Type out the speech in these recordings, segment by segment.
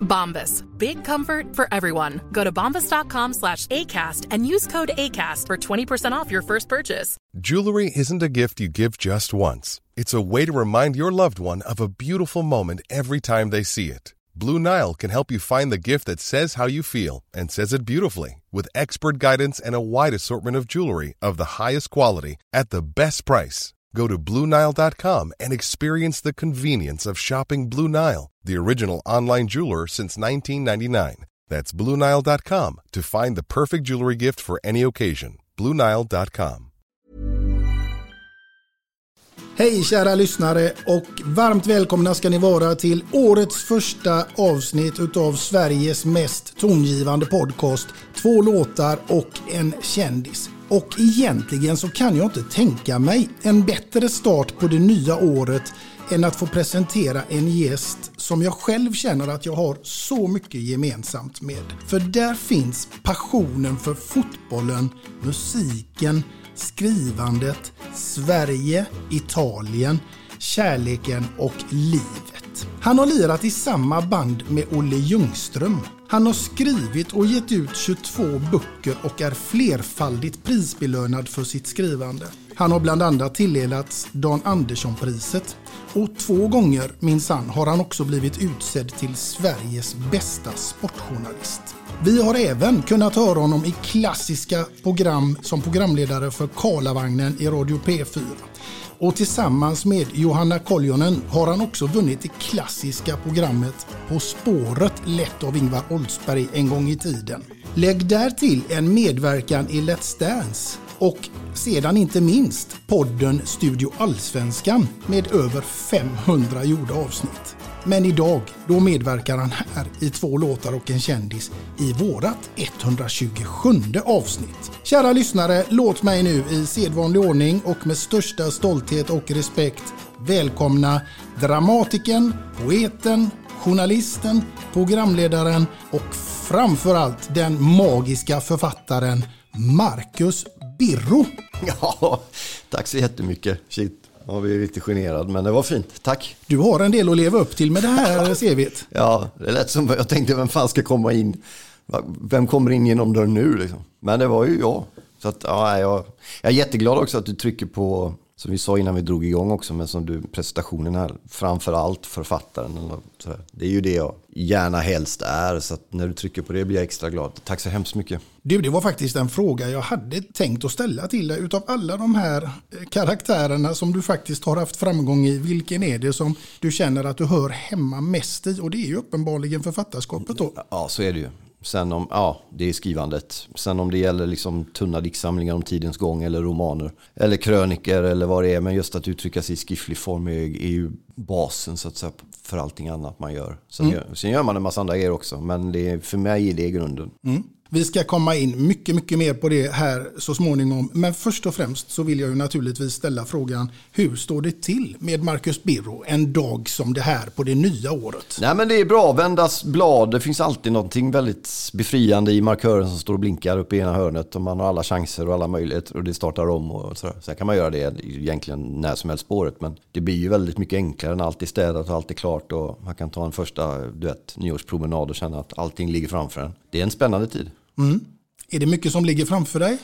Bombas. Big comfort for everyone. Go to bombas.com slash ACAST and use code ACAST for 20% off your first purchase. Jewelry isn't a gift you give just once. It's a way to remind your loved one of a beautiful moment every time they see it. Blue Nile can help you find the gift that says how you feel and says it beautifully with expert guidance and a wide assortment of jewelry of the highest quality at the best price. Go to BlueNile.com and experience the convenience of shopping Blue Nile, the original online jeweler since 1999. That's BlueNile.com to find the perfect jewelry gift for any occasion. BlueNile.com. Hej kära lyssnare och varmt välkomna ska ni vara till årets första avsnitt utav Sveriges mest tongivande podcast. Två låtar och en kändis. Och egentligen så kan jag inte tänka mig en bättre start på det nya året än att få presentera en gäst som jag själv känner att jag har så mycket gemensamt med. För där finns passionen för fotbollen, musiken, skrivandet, Sverige, Italien, kärleken och livet. Han har lirat i samma band med Olle Ljungström. Han har skrivit och gett ut 22 böcker och är flerfaldigt prisbelönad för sitt skrivande. Han har bland annat tilldelats Dan Andersson-priset och två gånger minsann har han också blivit utsedd till Sveriges bästa sportjournalist. Vi har även kunnat höra honom i klassiska program som programledare för Karlavagnen i Radio P4. Och tillsammans med Johanna Koljonen har han också vunnit det klassiska programmet På spåret lett av Ingvar Oldsberg en gång i tiden. Lägg där till en medverkan i Let's Dance och sedan inte minst podden Studio Allsvenskan med över 500 gjorda avsnitt. Men idag, då medverkar han här i två låtar och en kändis i vårat 127 avsnitt. Kära lyssnare, låt mig nu i sedvanlig ordning och med största stolthet och respekt välkomna dramatikern, poeten, journalisten, programledaren och framförallt den magiska författaren Marcus Birro. Ja, tack så jättemycket. Shit, jag blir lite generad, men det var fint. Tack. Du har en del att leva upp till med det här CVt. Ja, det lät som jag tänkte, vem fan ska komma in? Vem kommer in genom dörren nu liksom? Men det var ju jag. Så att, ja, jag, jag är jätteglad också att du trycker på, som vi sa innan vi drog igång också, men som du, presentationen här, framför allt författaren. Det är ju det jag gärna helst är, så att när du trycker på det blir jag extra glad. Tack så hemskt mycket. Du, det var faktiskt en fråga jag hade tänkt att ställa till dig. Utav alla de här eh, karaktärerna som du faktiskt har haft framgång i, vilken är det som du känner att du hör hemma mest i? Och det är ju uppenbarligen författarskapet då. Ja, så är det ju. Sen om, ja, det är skrivandet. Sen om det gäller liksom tunna diktsamlingar om tidens gång eller romaner. Eller kröniker eller vad det är. Men just att uttrycka sig i skriftlig form är, är ju basen så att säga för allting annat man gör. Sen, Mm. gör. sen gör man en massa andra grejer också. Men det är, för mig är det grunden. Vi ska komma in mycket, mycket mer på det här så småningom. Men först och främst så vill jag ju naturligtvis ställa frågan hur står det till med Marcus Birro en dag som det här på det nya året? Nej men det är bra, vändas blad. Det finns alltid någonting väldigt befriande i markören som står och blinkar uppe i ena hörnet. Och man har alla chanser och alla möjligheter och det startar om och sådär. Sen kan man göra det egentligen när som helst på året. Men det blir ju väldigt mycket enklare när allt är städat och allt är klart. Och man kan ta en första du vet, nyårspromenad och känna att allting ligger framför en. Det är en spännande tid. Mm. Är det mycket som ligger framför dig?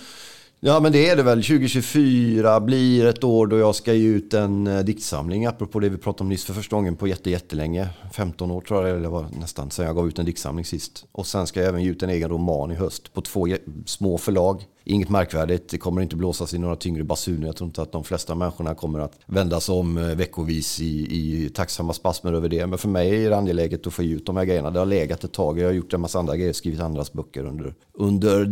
Ja men det är det väl. 2024 blir ett år då jag ska ge ut en eh, diktsamling. Apropå det vi pratade om nyss för första gången på jätte, jättelänge. 15 år tror jag det var nästan sen jag gav ut en diktsamling sist. Och sen ska jag även ge ut en egen roman i höst på två små förlag. Inget märkvärdigt, det kommer inte blåsas i några tyngre basuner. Jag tror inte att de flesta människorna kommer att vändas om eh, veckovis i, i tacksamma spasmer över det. Men för mig är det angeläget att få ut de här grejerna. Det har legat ett tag. Jag har gjort en massa andra grejer, skrivit andras böcker under, under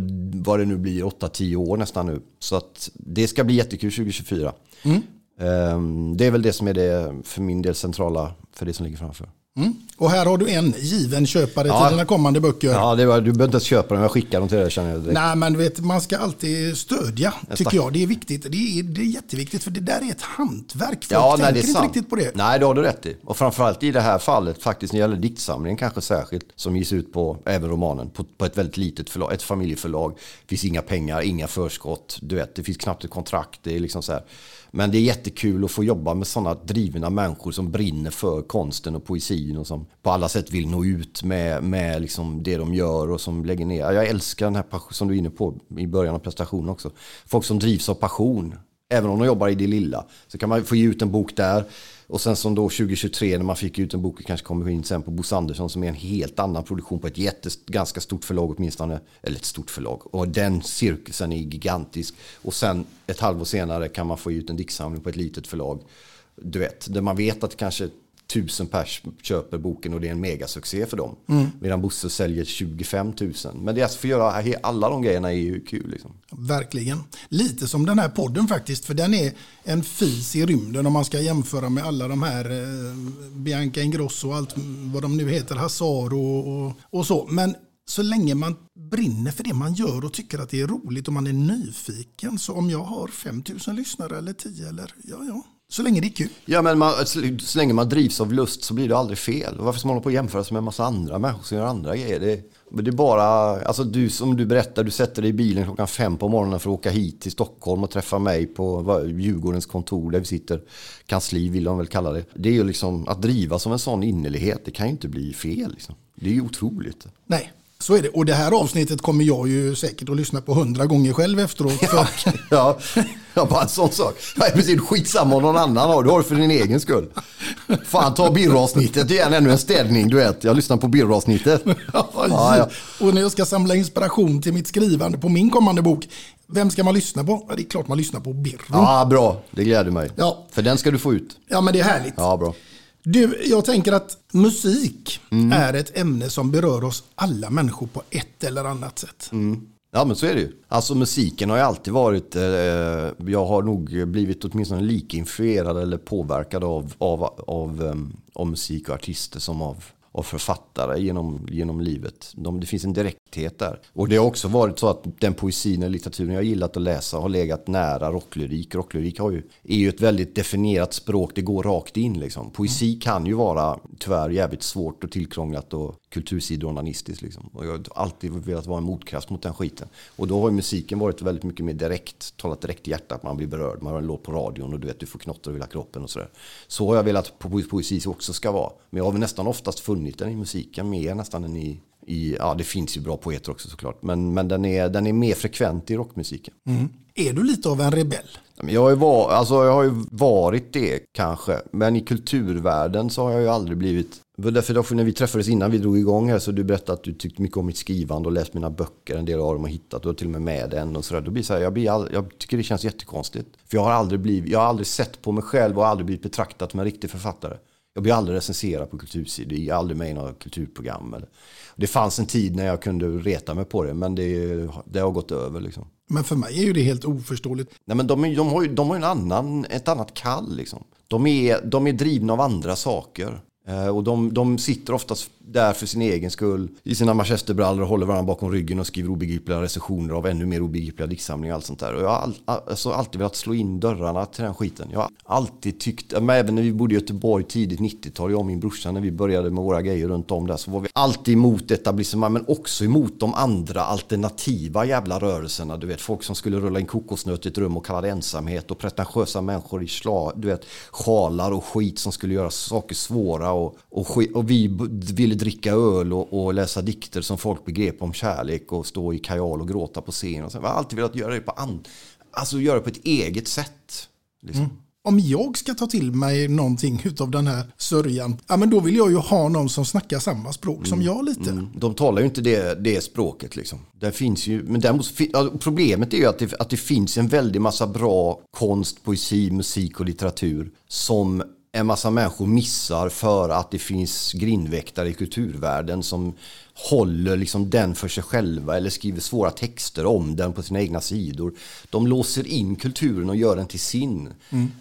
vad det nu blir, 8-10 år nästan nu. Så att det ska bli jättekul 2024. Ehm, Det är väl det som är det för min del centrala för det som ligger framför. Mm. Och här har du en given köpare Ja. till dina kommande böcker. Ja, det var, du behöver inte ens köpa dem, jag skickar dem till dig känner jag direkt. Nej, men du vet, man ska alltid stödja, tycker stack- jag. Det är viktigt. Det är, det är jätteviktigt, för det där är ett hantverk. Folk Ja, nej, tänker det är inte sant. riktigt på det. Nej, det har du rätt i. Och framförallt i det här fallet, faktiskt när det gäller diktsamlingen kanske särskilt, som ges ut på, även romanen, på, på ett väldigt litet förlag, ett familjeförlag. Det finns inga pengar, inga förskott, du vet, det finns knappt ett kontrakt. Det är liksom så här. Men det är jättekul att få jobba med sådana drivna människor som brinner för konsten och poesin och som på alla sätt vill nå ut med, med liksom det de gör och som lägger ner. Jag älskar den här passion som du är inne på i början av prestationen också. Folk som drivs av passion. Även om de jobbar i det lilla så kan man få ge ut en bok där. Och sen som då 2023 när man fick ut en bok, kanske kommer in sen på Bosse Andersson som är en helt annan produktion på ett jättes, ganska stort förlag åtminstone. Eller ett stort förlag. Och den cirkusen är gigantisk. Och sen ett halvår senare kan man få ut en diktsamling på ett litet förlag. Du vet, där man vet att kanske tusen pers köper boken och det är en megasuccé för dem. Medan Bosse säljer 25 000. Men det är att få göra alla de grejerna är ju kul. Liksom. Verkligen. Lite som den här podden faktiskt, för den är en fis i rymden om man ska jämföra med alla de här eh, Bianca Ingrosso och allt vad de nu heter, Hazar och, och, och så. Men så länge man brinner för det man gör och tycker att det är roligt och man är nyfiken, så om jag har 5000 lyssnare eller 10 eller ja, ja, så länge det är kul. Ja, men man, så, så länge man drivs av lust så blir det aldrig fel. Varför ska man hålla på och jämföra sig med en massa andra människor som gör andra grejer? Det, det är bara, alltså du som du berättar, du sätter dig i bilen klockan fem på morgonen för att åka hit till Stockholm och träffa mig på vad, Djurgårdens kontor där vi sitter. Kansli vill de väl kalla det. Det är ju liksom att driva som en sån innerlighet, det kan ju inte bli fel. Liksom. Det är ju otroligt. Nej, så är det. Och det här avsnittet kommer jag ju säkert att lyssna på hundra gånger själv efteråt. För, Ja, ja bara en sån sak. Ja, precis, skitsamma om någon annan har. Du har det för din egen skull. Fan, ta birravsnittet igen, ännu en städning, du vet. Jag lyssnar på birravsnittet. Ja, Ja, ja. Och när jag ska samla inspiration till mitt skrivande på min kommande bok, vem ska man lyssna på? Ja, det är klart man lyssnar på Birro. Ja. Ja, bra. Det gläder mig. Ja. För den ska du få ut. men det är härligt. Ja, bra. Du, jag tänker att musik Mm. är ett ämne som berör oss alla människor på ett eller annat sätt. Mm. Ja men så är det ju. Alltså musiken har ju alltid varit, eh, jag har nog blivit åtminstone lika influerad eller påverkad av, av, av, um, av musik och artister som av, av författare genom, genom livet. De, det finns en direkthet där. Och det har också varit så att den poesin och litteraturen jag gillat att läsa har legat nära rocklyrik. Rocklyrik har ju, är ju ett väldigt definierat språk, det går rakt in liksom. Poesi kan ju vara tyvärr jävligt svårt och tillkrånglat och kultursidoonanistiskt liksom. Och jag har alltid velat vara en motkraft mot den skiten. Och då har ju musiken varit väldigt mycket mer direkt, talat direkt i hjärtat, man blir berörd, man har en låt på radion och du vet du får knotter över hela kroppen och sådär. Så har jag velat att po- poesi också ska vara. Men jag har väl nästan oftast funnit den i musiken mer nästan än i, i ja det finns ju bra poeter också såklart, men, men den, är, den är mer frekvent i rockmusiken. Är du lite av en rebell? Jag har, ju var, alltså jag har ju varit det kanske, men i kulturvärlden så har jag ju aldrig blivit det var därför, när vi träffades innan vi drog igång här så du berättade att du tyckte mycket om mitt skrivande och läst mina böcker, en del av dem har hittat, har till och med med en och sådär. Då blir så här, jag, blir all, jag tycker det känns jättekonstigt. För jag har, aldrig blivit, jag har aldrig sett på mig själv och aldrig blivit betraktad som en riktig författare. Jag blir aldrig recenserad på kultursidor, jag är aldrig med i några kulturprogram. Eller. Det fanns en tid när jag kunde reta mig på det, men det, det har gått över liksom. Men för mig är ju det helt oförståeligt. Nej, men de, är- de har ju, de har en annan, ett annat kall. Liksom. De, är, de är drivna av andra saker. Eh, och de, de sitter oftast där för sin egen skull i sina manchesterbrallor och håller varandra bakom ryggen och skriver obegripliga recensioner av ännu mer obegripliga diktsamlingar och allt sånt där. Och jag har all, alltså alltid velat slå in dörrarna till den skiten. Jag har alltid tyckt, men även när vi bodde i Göteborg tidigt 90-tal, jag och min brorsa när vi började med våra grejer runt om där så var vi alltid emot etablissemang men också emot de andra alternativa jävla rörelserna. Du vet folk som skulle rulla in kokosnöt i ett rum och kalla det ensamhet och pretentiösa människor i du vet, sjalar och skit som skulle göra saker svåra och, och, och vi ville dricka öl och, och läsa dikter som folk begrep om kärlek och stå i kajal och gråta på scen. Och så. Jag har alltid velat göra det på, an, alltså göra det på ett eget sätt. Liksom. Om jag ska ta till mig någonting utav den här sörjan, ja men då vill jag ju ha någon som snackar samma språk som jag lite. Mm. De talar ju inte det, det språket liksom. Det finns ju, men däremot, problemet är ju att det, att det finns en väldig massa bra konst, poesi, musik och litteratur som en massa människor missar för att det finns grindväktare i kulturvärlden som håller liksom den för sig själva eller skriver svåra texter om den på sina egna sidor. De låser in kulturen och gör den till sin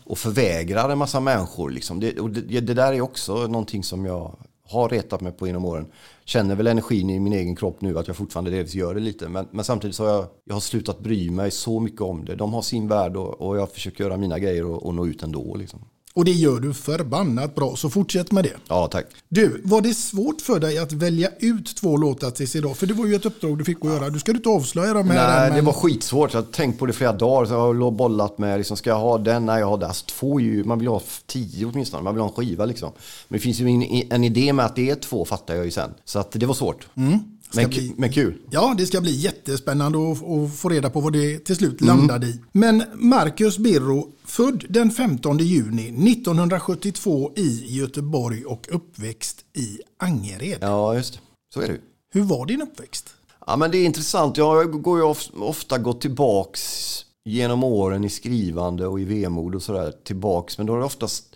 och förvägrar en massa människor. Liksom. Det, det, det där är också någonting som jag har retat mig på genom åren. Känner väl energin i min egen kropp nu att jag fortfarande delvis gör det lite. Men, men samtidigt så har jag, jag har slutat bry mig så mycket om det. De har sin värld och, och jag försöker göra mina grejer och, och nå ut ändå. Liksom. Och det gör du förbannat bra, så fortsätt med det. Ja, tack. Du, var det svårt för dig att välja ut två låtar tills idag? För det var ju ett uppdrag du fick att göra. Du ska du inte avslöja dem här Nej, än, det men- var skitsvårt. Jag har tänkt på det flera dagar. Så jag har bollat med, liksom, ska jag ha den? Nej, jag har den. Alltså, två ju, man vill ha tio åtminstone. Man vill ha en skiva liksom. Men det finns ju en, en idé med att det är två, fattar jag ju sen. Så att det var svårt. Ska Men, bli- men kul. Ja, det ska bli jättespännande att, att få reda på vad det till slut landade i. Men Marcus Birro, född den 15 juni 1972 i Göteborg och uppväxt i Angered. Ja, just det. Så är det. Hur var din uppväxt? Ja, men det är intressant. Jag går ju of- ofta gått tillbaks genom åren i skrivande och i vemod och sådär tillbaks. Men då är det oftast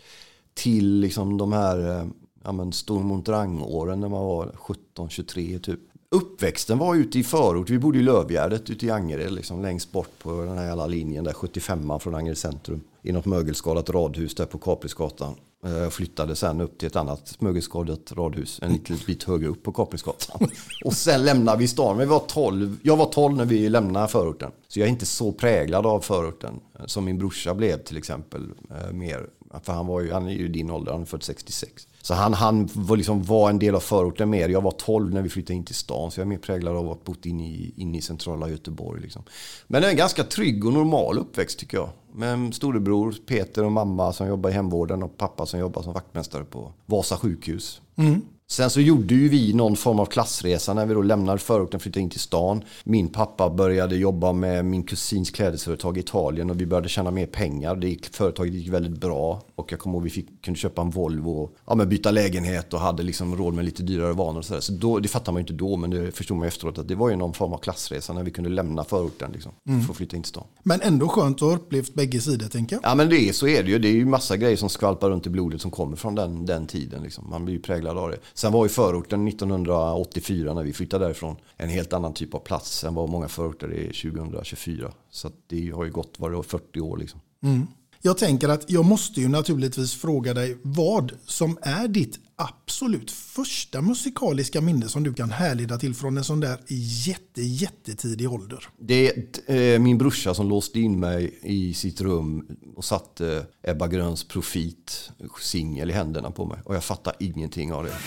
till liksom de här eh, ja, Stormontrang-åren när man var 17-23 typ. Uppväxten var ute i förort. Vi bodde i Lövgärdet ute i Angered, liksom, längst bort på den här jävla linjen där 75 från Angered centrum. I något mögelskadat radhus där på Kaprisgatan. Eh, Jag flyttade sen upp till ett annat mögelskadat radhus en liten bit högre upp på Kaprisgatan. Och sen lämnade vi stan. Vi var 12, jag var 12 när vi lämnade förorten. Så jag är inte så präglad av förorten eh, som min brorsa blev till exempel. eh, Mer. För han, var ju, han är ju din ålder, han är född 66. Så han, han var, liksom, var en del av förorten mer. Jag var 12 när vi flyttade in till stan. Så jag är mer präglad av att ha bott inne i, in i centrala Göteborg. Liksom. Men det är en ganska trygg och normal uppväxt tycker jag. Med en storebror, Peter och mamma som jobbar i hemvården och pappa som jobbar som vaktmästare på Vasa sjukhus. Mm. Sen så gjorde ju vi någon form av klassresa när vi då lämnade förorten och flyttade in till stan. Min pappa började jobba med min kusins klädesföretag i Italien och vi började tjäna mer pengar. Det gick, företaget gick väldigt bra och jag kommer ihåg vi fick, kunde köpa en Volvo och ja, men byta lägenhet och hade liksom råd med lite dyrare vanor och sådär. Så då, det fattar man ju inte då men det förstod man efteråt att det var ju någon form av klassresa när vi kunde lämna förorten liksom, för att flytta in till stan. Men ändå skönt att ha upplevt bägge sidor, tänker jag. Ja men det är, så är det ju. Det är ju massa grejer som skvalpar runt i blodet som kommer från den, den tiden. Liksom. Man blir ju präglad av det. Sen var ju förorten 1984 när vi flyttade därifrån en helt annan typ av plats än vad många förorter är 2024. Så att det har ju gått var det 40 år liksom. Mm. Jag tänker att jag måste ju naturligtvis fråga dig vad som är ditt absolut första musikaliska minne som du kan härleda till från en sån där jätte, jättetidig ålder. Det är eh, min brorsa som låste in mig i sitt rum och satte Ebba Gröns Profit singel i händerna på mig. Och jag fattar ingenting av det.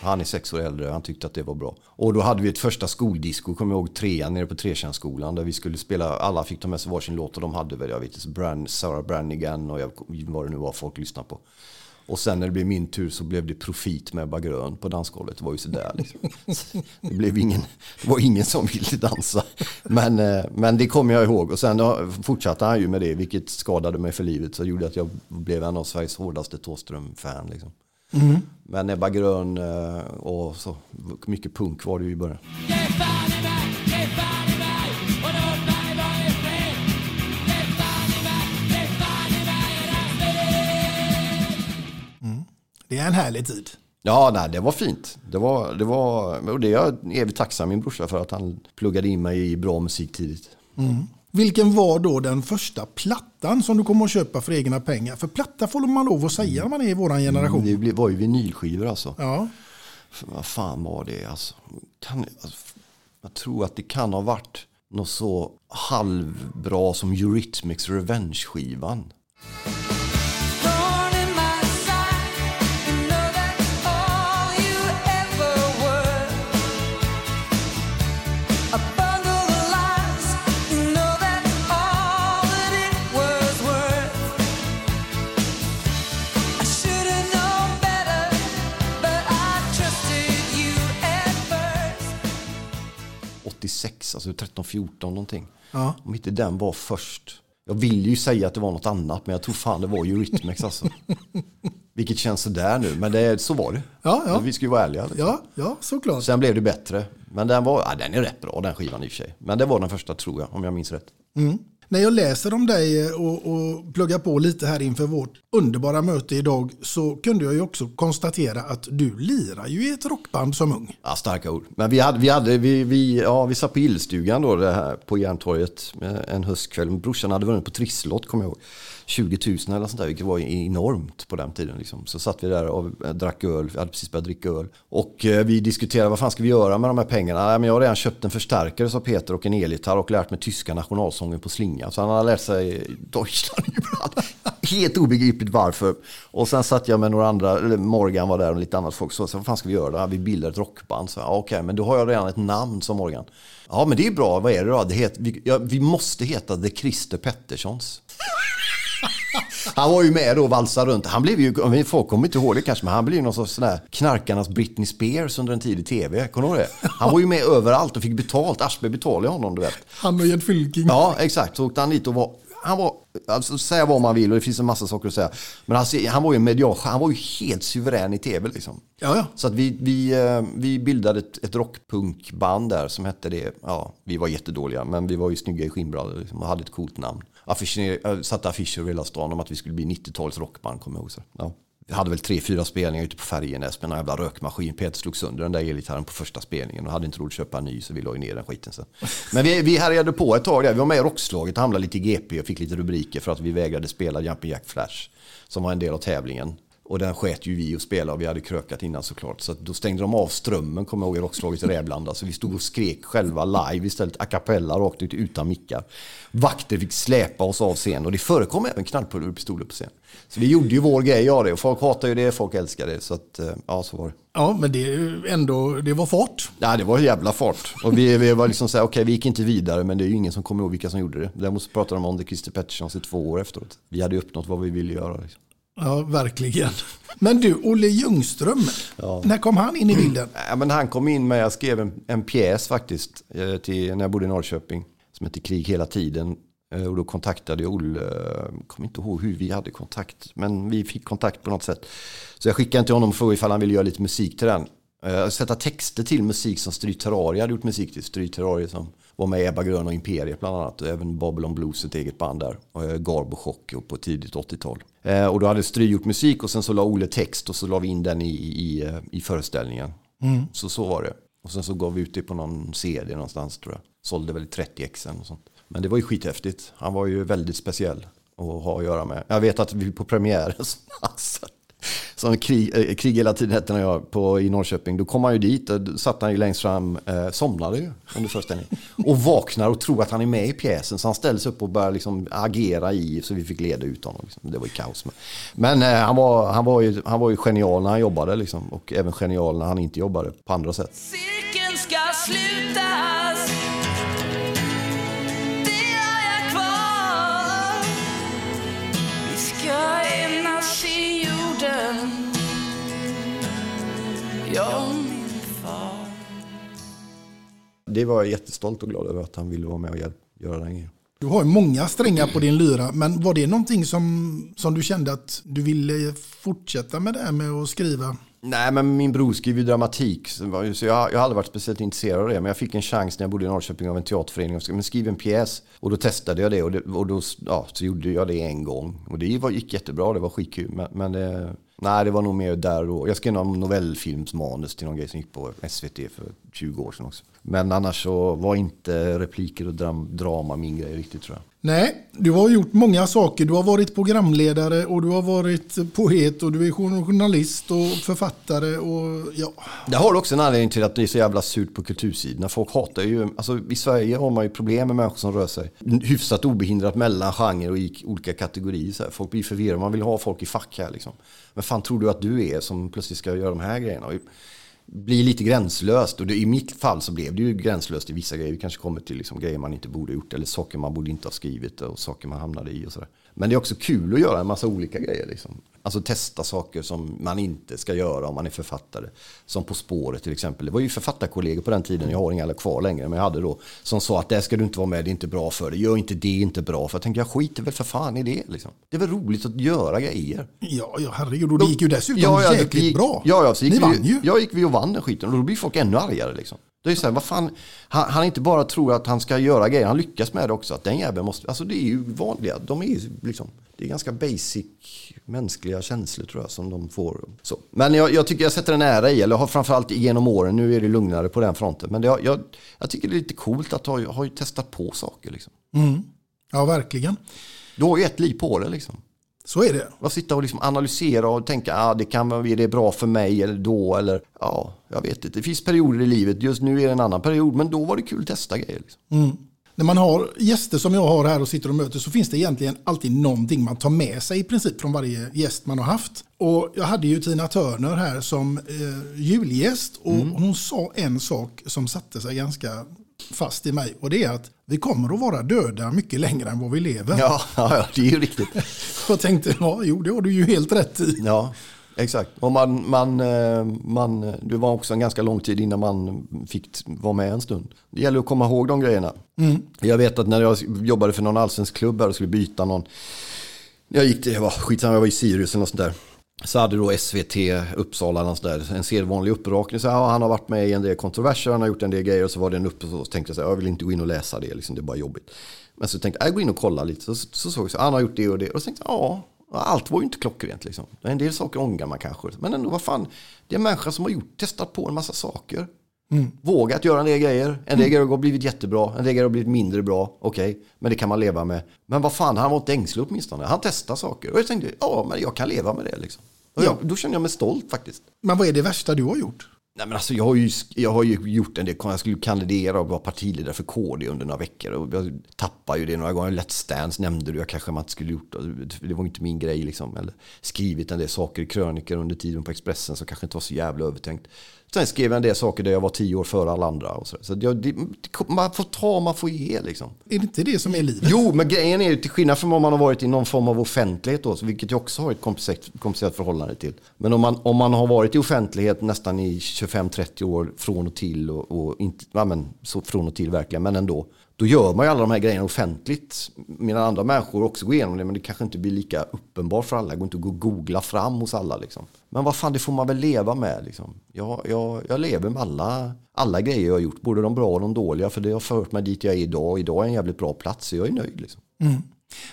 Han är sex år äldre han tyckte att det var bra. Och då hade vi ett första skoldisco, kommer jag ihåg, trean nere på Tretjärnsskolan. Där vi skulle spela, alla fick ta med sig varsin låt och de hade väl, jag vet inte, Brand, Sarah Brannigan och jag, vad det nu var folk lyssnade på. Och sen när det blev min tur så blev det profit med Ebba Grön på dansgolvet. Det var ju sådär liksom. Det, blev ingen, det var ingen som ville dansa. Men, eh, men det kommer jag ihåg. Och sen fortsatte han ju med det, vilket skadade mig för livet. Så gjorde att jag blev en av Sveriges hårdaste Thåström-fan. Liksom. Mm. Men Ebba Grön eh, och så mycket punk var det ju i början. Det är en härlig tid. Ja, nej, det var fint. Det var, det var, och det är jag evigt tacksam min brorsa för att han pluggade in mig i bra musik tidigt. Vilken var då den första plattan som du kommer att köpa för egna pengar? För platta får man lov att säga när man är i våran generation. Det blev- var ju vinylskivor alltså. Ja. Vad fan var det alltså? Kan, alltså? Jag tror att det kan ha varit något så halvbra som Eurythmics Revenge-skivan. 2006, alltså 13-14 någonting. Ja. Om inte den var först. Jag vill ju säga att det var något annat, men jag tror fan det var Eurythmics alltså. Vilket känns sådär nu, men det, så var det. Ja, ja. Vi ska ju vara ärliga. Liksom. Ja, ja, såklart. Sen blev det bättre. Men den, var, ja, den är rätt bra den skivan i och för sig. Men det var den första tror jag, om jag minns rätt. När jag läser om dig eh, och, och pluggar på lite här inför vårt underbara möte idag så kunde jag ju också konstatera att du lirar ju i ett rockband som ung. Ja, starka ord. Men vi, hade, vi, hade, vi, vi, ja, vi satt på Illstugan då, det här, på Järntorget eh, en höstkväll. Brorsan hade vunnit på trisslott, kommer jag ihåg. 20 000 eller sånt där, vilket var enormt på den tiden. Liksom. Så satt vi där och drack öl, vi hade precis börjat dricka öl. Och eh, vi diskuterade vad fan ska vi göra med de här pengarna? Nej, men jag har redan köpt en förstärkare, sa Peter, och en elgitarr och lärt mig tyska nationalsången på slinga. Så han hade lärt sig Deutschland ibland. Helt obegripligt varför. Och sen satt jag med några andra, Morgan var där och lite annat folk. Så, så vad fan ska vi göra? då? Vi bildar ett rockband. Så, ja, Okej, men då har jag redan ett namn som Morgan. Ja, men det är bra. Vad är det då? Det heter, vi, ja, vi måste heta The Christer Petterssons. Han var ju med då och valsade runt. Han blev ju, folk kommer inte ihåg det kanske, men han blev ju någon sorts sån där knarkarnas Britney Spears under en tid i tv. Kommer du ihåg det? Han var ju med överallt och fick betalt. Aschberg betalade honom, du vet. Han och Gert Fylking. Ja, exakt. Så åkte han dit och var... Han var, alltså säga vad man vill och det finns en massa saker att säga. Men han, han var ju medial, han var ju helt suverän i tv liksom. Ja, ja. Så att vi, vi, eh, vi bildade ett, ett rockpunkband där som hette det. Ja, vi var jättedåliga, men vi var ju snygga i skinnbrallor liksom, och hade ett coolt namn. Affischer, eh, satte affischer över hela stan om att vi skulle bli 90-talets rockband, kommer jag ihåg. Så. Ja. Vi hade väl tre, fyra spelningar ute på Färjenäs med en jävla rökmaskin. Peter slog sönder den där elgitarren på första spelningen och hade inte råd att köpa en ny så vi la ju ner den skiten sen. Men vi, vi härjade på ett tag där. Vi var med i rockslaget, och hamnade lite i GP och fick lite rubriker för att vi vägrade spela Jumping Jack Flash som var en del av tävlingen. Och den sket ju vi att spela och vi hade krökat innan såklart. Så då stängde de av strömmen, kommer jag ihåg, i rockslaget i Rävlanda. Så vi stod och skrek själva live istället, a cappella rakt ut utan mickar. Vakter fick släpa oss av scen och det förekom även knallpulverpistoler på scen. Så vi gjorde ju vår grej av det och folk hatar ju det, folk älskar det. Så att, eh, ja, så var det. Ja, men det, ju ändå, det var fart. Ja, det var jävla fart. Och vi, vi var liksom såhär, okej okay, vi gick inte vidare men det är ju ingen som kommer ihåg vilka som gjorde det. Däremot pratade de om det Christer Petterssons i två år efteråt. Vi hade uppnått vad vi ville göra. Liksom. Ja, verkligen. Men du, Olle Ljungström, när kom han in i bilden? Ja, men han kom in med, jag skrev en, en pjäs faktiskt eh, till, när jag bodde i Norrköping som heter Krig hela tiden. Eh, Och då kontaktade jag Olle, jag kommer inte ihåg hur vi hade kontakt, men vi fick kontakt på något sätt. Så jag skickade till honom och frågade ifall han ville göra lite musik till den. Eh, Sätta texter till musik som Stryk Terraria hade gjort musik till. Stryk Terraria som var med i Ebba Grön och Imperiet bland annat. Och även Babylon Blues, ett eget band där. Och eh, Garbo Chock på tidigt 80-tal. Eh, Och då hade Stry gjort musik och sen så la Olle text och så la vi in den i, i, eh, i föreställningen. Så så var det. Och sen så gav vi ut det på någon CD någonstans tror jag. Sålde väl 30 exen och sånt. Men det var ju skithäftigt. Han var ju väldigt speciell att ha att göra med. Jag vet att vi på premiären alltså, som krig, eh, krig hela tiden hette när jag på, i Norrköping. Då kom han ju dit och satt han ju längst fram, eh, somnade ju under föreställningen. Och vaknar och tror att han är med i pjäsen. Så han ställde sig upp och började liksom agera i, så vi fick leda ut honom. Liksom. Det var ju kaos. Men eh, han, var, han, var ju, han var ju genial när han jobbade liksom. Och även genial när han inte jobbade på andra sätt. Cirkeln ska sluta Jag och min far Det var jag jättestolt och glad över att han ville vara med och hjälp, göra den grejen. Du har ju många strängar på din lyra, men var det någonting som, som du kände att du ville fortsätta med det här med att skriva? Nej, men min bror skriver ju dramatik. Så jag, jag har aldrig varit speciellt intresserad av det. Men jag fick en chans när jag bodde i Norrköping av en teaterförening. skrev- Men skriv en pjäs. Och då testade jag det. Och, det, och då ja, så gjorde jag det en gång. Och det var, gick jättebra. Det var skitkul. Men, men det, nej, det var nog mer där och Jag skrev någon novellfilmsmanus till någon grej som gick på SVT för 20 år sedan också. Men annars så var inte repliker och dram, drama min grej riktigt tror jag. Nej, du har gjort många saker. Du har varit programledare och du har varit poet och du är journalist och författare och ja. Det har också en anledning till att det är så jävla surt på kultursidorna. Folk hatar ju, alltså i Sverige har man ju problem med människor som rör sig hyfsat obehindrat mellan genrer och i olika kategorier. Så här. Folk blir förvirrade, man vill ha folk i fack här liksom. Men fan tror du att du är som plötsligt ska göra de här grejerna? Blir lite gränslöst. Och det, i mitt fall så blev det ju gränslöst i vissa grejer. Vi kanske kommer till liksom grejer man inte borde ha gjort eller saker man borde inte ha skrivit och saker man hamnade i och sådär. Men det är också kul att göra en massa olika grejer. Liksom. Alltså testa saker som man inte ska göra om man är författare. Som På spåret till exempel. Det var ju författarkollegor på den tiden, jag har inga kvar längre, men jag hade då som sa att det ska du inte vara med, det är inte bra för dig. Gör inte det, inte bra. För jag tänkte, jag skiter väl för fan i det. Liksom. Det är väl roligt att göra grejer. Ja, ja herregud. Och det gick ju dessutom Ja, ja, det jäkligt gick- bra. Ja, ja, så gick Ni vi, vann ju. Ja, gick vi och vann den skiten. Och då blir folk ännu argare liksom. Det är så här, vad fan, han, han inte bara tror att han ska göra grejer, han lyckas med det också. Att den jäveln måste, alltså det är ju vanliga, de är ju liksom, det är ganska basic mänskliga känslor tror jag som de får. Så. Men jag, jag tycker jag sätter en ära i, eller har framförallt genom åren, nu är det lugnare på den fronten. Men det, jag, jag, tycker det är lite coolt att ha, ha testat på saker liksom. Ja, verkligen. Du har ju ett liv på det liksom. Så är det. Att sitta och liksom analysera och tänka ah, det kan vara är det bra för mig eller då. Eller ja, jag vet inte. Det finns perioder i livet. Just nu är det en annan period. Men då var det kul att testa grejer. Liksom. När man har gäster som jag har här och sitter och möter så finns det egentligen alltid någonting man tar med sig i princip från varje gäst man har haft. Och jag hade ju Tina Turner här som eh, julgäst och hon sa en sak som satte sig ganska fast i mig och det är att vi kommer att vara döda mycket längre än vad vi lever. Ja, ja, ja, det är ju riktigt. Jag tänkte, ja, jo det har du ju helt rätt i. Ja, exakt. Och man, man, eh, man, det var också en ganska lång tid innan man fick vara med en stund. Det gäller att komma ihåg de grejerna. Jag vet att när jag jobbade för någon allsvensk klubb och skulle byta någon. Jag gick till, jag var, skitsamma, jag var i Sirius eller något sånt där. Så hade då SVT Uppsala något sånt där, en sedvanlig upprakning. Så, ja, han har varit med i en del kontroverser, han har gjort en del grejer. Och så var det en upp och så tänkte jag så här, jag vill inte gå in och läsa det, liksom, det är bara jobbigt. Men så tänkte jag, jag går in och kollar lite. Så, så såg jag, så, han har gjort det och det. Och så tänkte jag, ja, allt var ju inte klockrent liksom. En del saker ångrar man kanske. Men ändå, vad fan, det är en människa som har gjort, testat på en massa saker. Vågat göra en del grejer. En del grejer har blivit jättebra. En del grejer har blivit mindre bra. Okej, men det kan man leva med. Men vad fan, han var inte ängslig åtminstone. Han testar saker. Och jag tänkte, ja, men jag kan leva med det liksom. Och jag, då känner jag mig stolt faktiskt. Men vad är det värsta du har gjort? Nej, men alltså, jag, har ju, jag har ju gjort en del, jag skulle kandidera och vara partiledare för KD under några veckor. Och jag tappade ju det några gånger. Let's Dance nämnde du, jag kanske man inte skulle gjort. Det var inte min grej liksom. Eller skrivit en del saker i krönikor under tiden på Expressen som kanske inte var så jävla övertänkt. Sen skrev jag en del saker där jag var tio år före alla andra. Och så så jag, det, man får ta, man får ge liksom. Är det inte det som är livet? Jo, men grejen är ju till skillnad från om man har varit i någon form av offentlighet då, vilket jag också har ett komplicerat, komplicerat förhållande till. Men om man, om man har varit i offentlighet nästan i 25-30 år från och till och, och inte, ja, men, så från och till verkligen, men ändå. Då gör man ju alla de här grejerna offentligt. Medan andra människor också går igenom det, men det kanske inte blir lika uppenbart för alla. Det går inte att gå och googla fram hos alla. Liksom. Men vad fan, det får man väl leva med. Liksom. Jag, jag, jag lever med alla, alla grejer jag har gjort, både de bra och de dåliga. För det har fört mig dit jag är idag. Idag är en jävligt bra plats, så jag är nöjd. Liksom. Mm.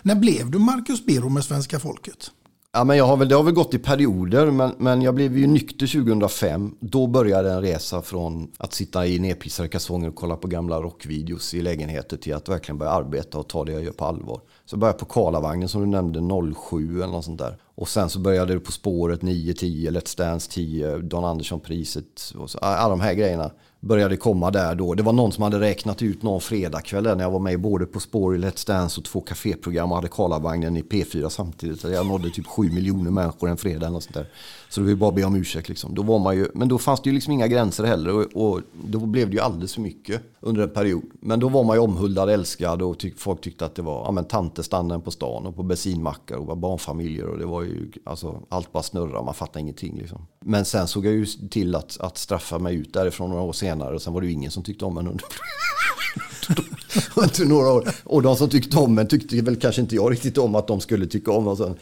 När blev du Marcus Birro med svenska folket? Ja, men jag har väl, det har väl gått i perioder, men, men jag blev ju nykter 2005. Då började en resa från att sitta i nedpissade kalsonger och kolla på gamla rockvideos i lägenheter till att verkligen börja arbeta och ta det jag gör på allvar. Så började jag på Karlavagnen som du nämnde 07 eller något sånt där. Och sen så började det På spåret 9, 10, Let's Dance 10, Don Andersson-priset. Och så, alla de här grejerna började komma där då. Det var någon som hade räknat ut någon fredagkväll där när jag var med i både På spår i Let's Dance och två kaféprogram och hade Karlavagnen i P4 samtidigt. Jag nådde typ 7 miljoner människor en fredag eller något sånt där. Så det var ju bara att be om ursäkt liksom. Då var man ju, men då fanns det ju liksom inga gränser heller och, och då blev det ju alldeles för mycket under en period. Men då var man ju omhuldad, älskad och tyck, folk tyckte att det var ja, men tantestanden på stan och på bensinmackar och var barnfamiljer och det var ju alltså allt bara snurra man fattade ingenting liksom. Men sen såg jag ju till att, att straffa mig ut därifrån några år senare och sen var det ju ingen som tyckte om en under, under några år. Och de som tyckte om en tyckte väl kanske inte jag riktigt om att de skulle tycka om och sen.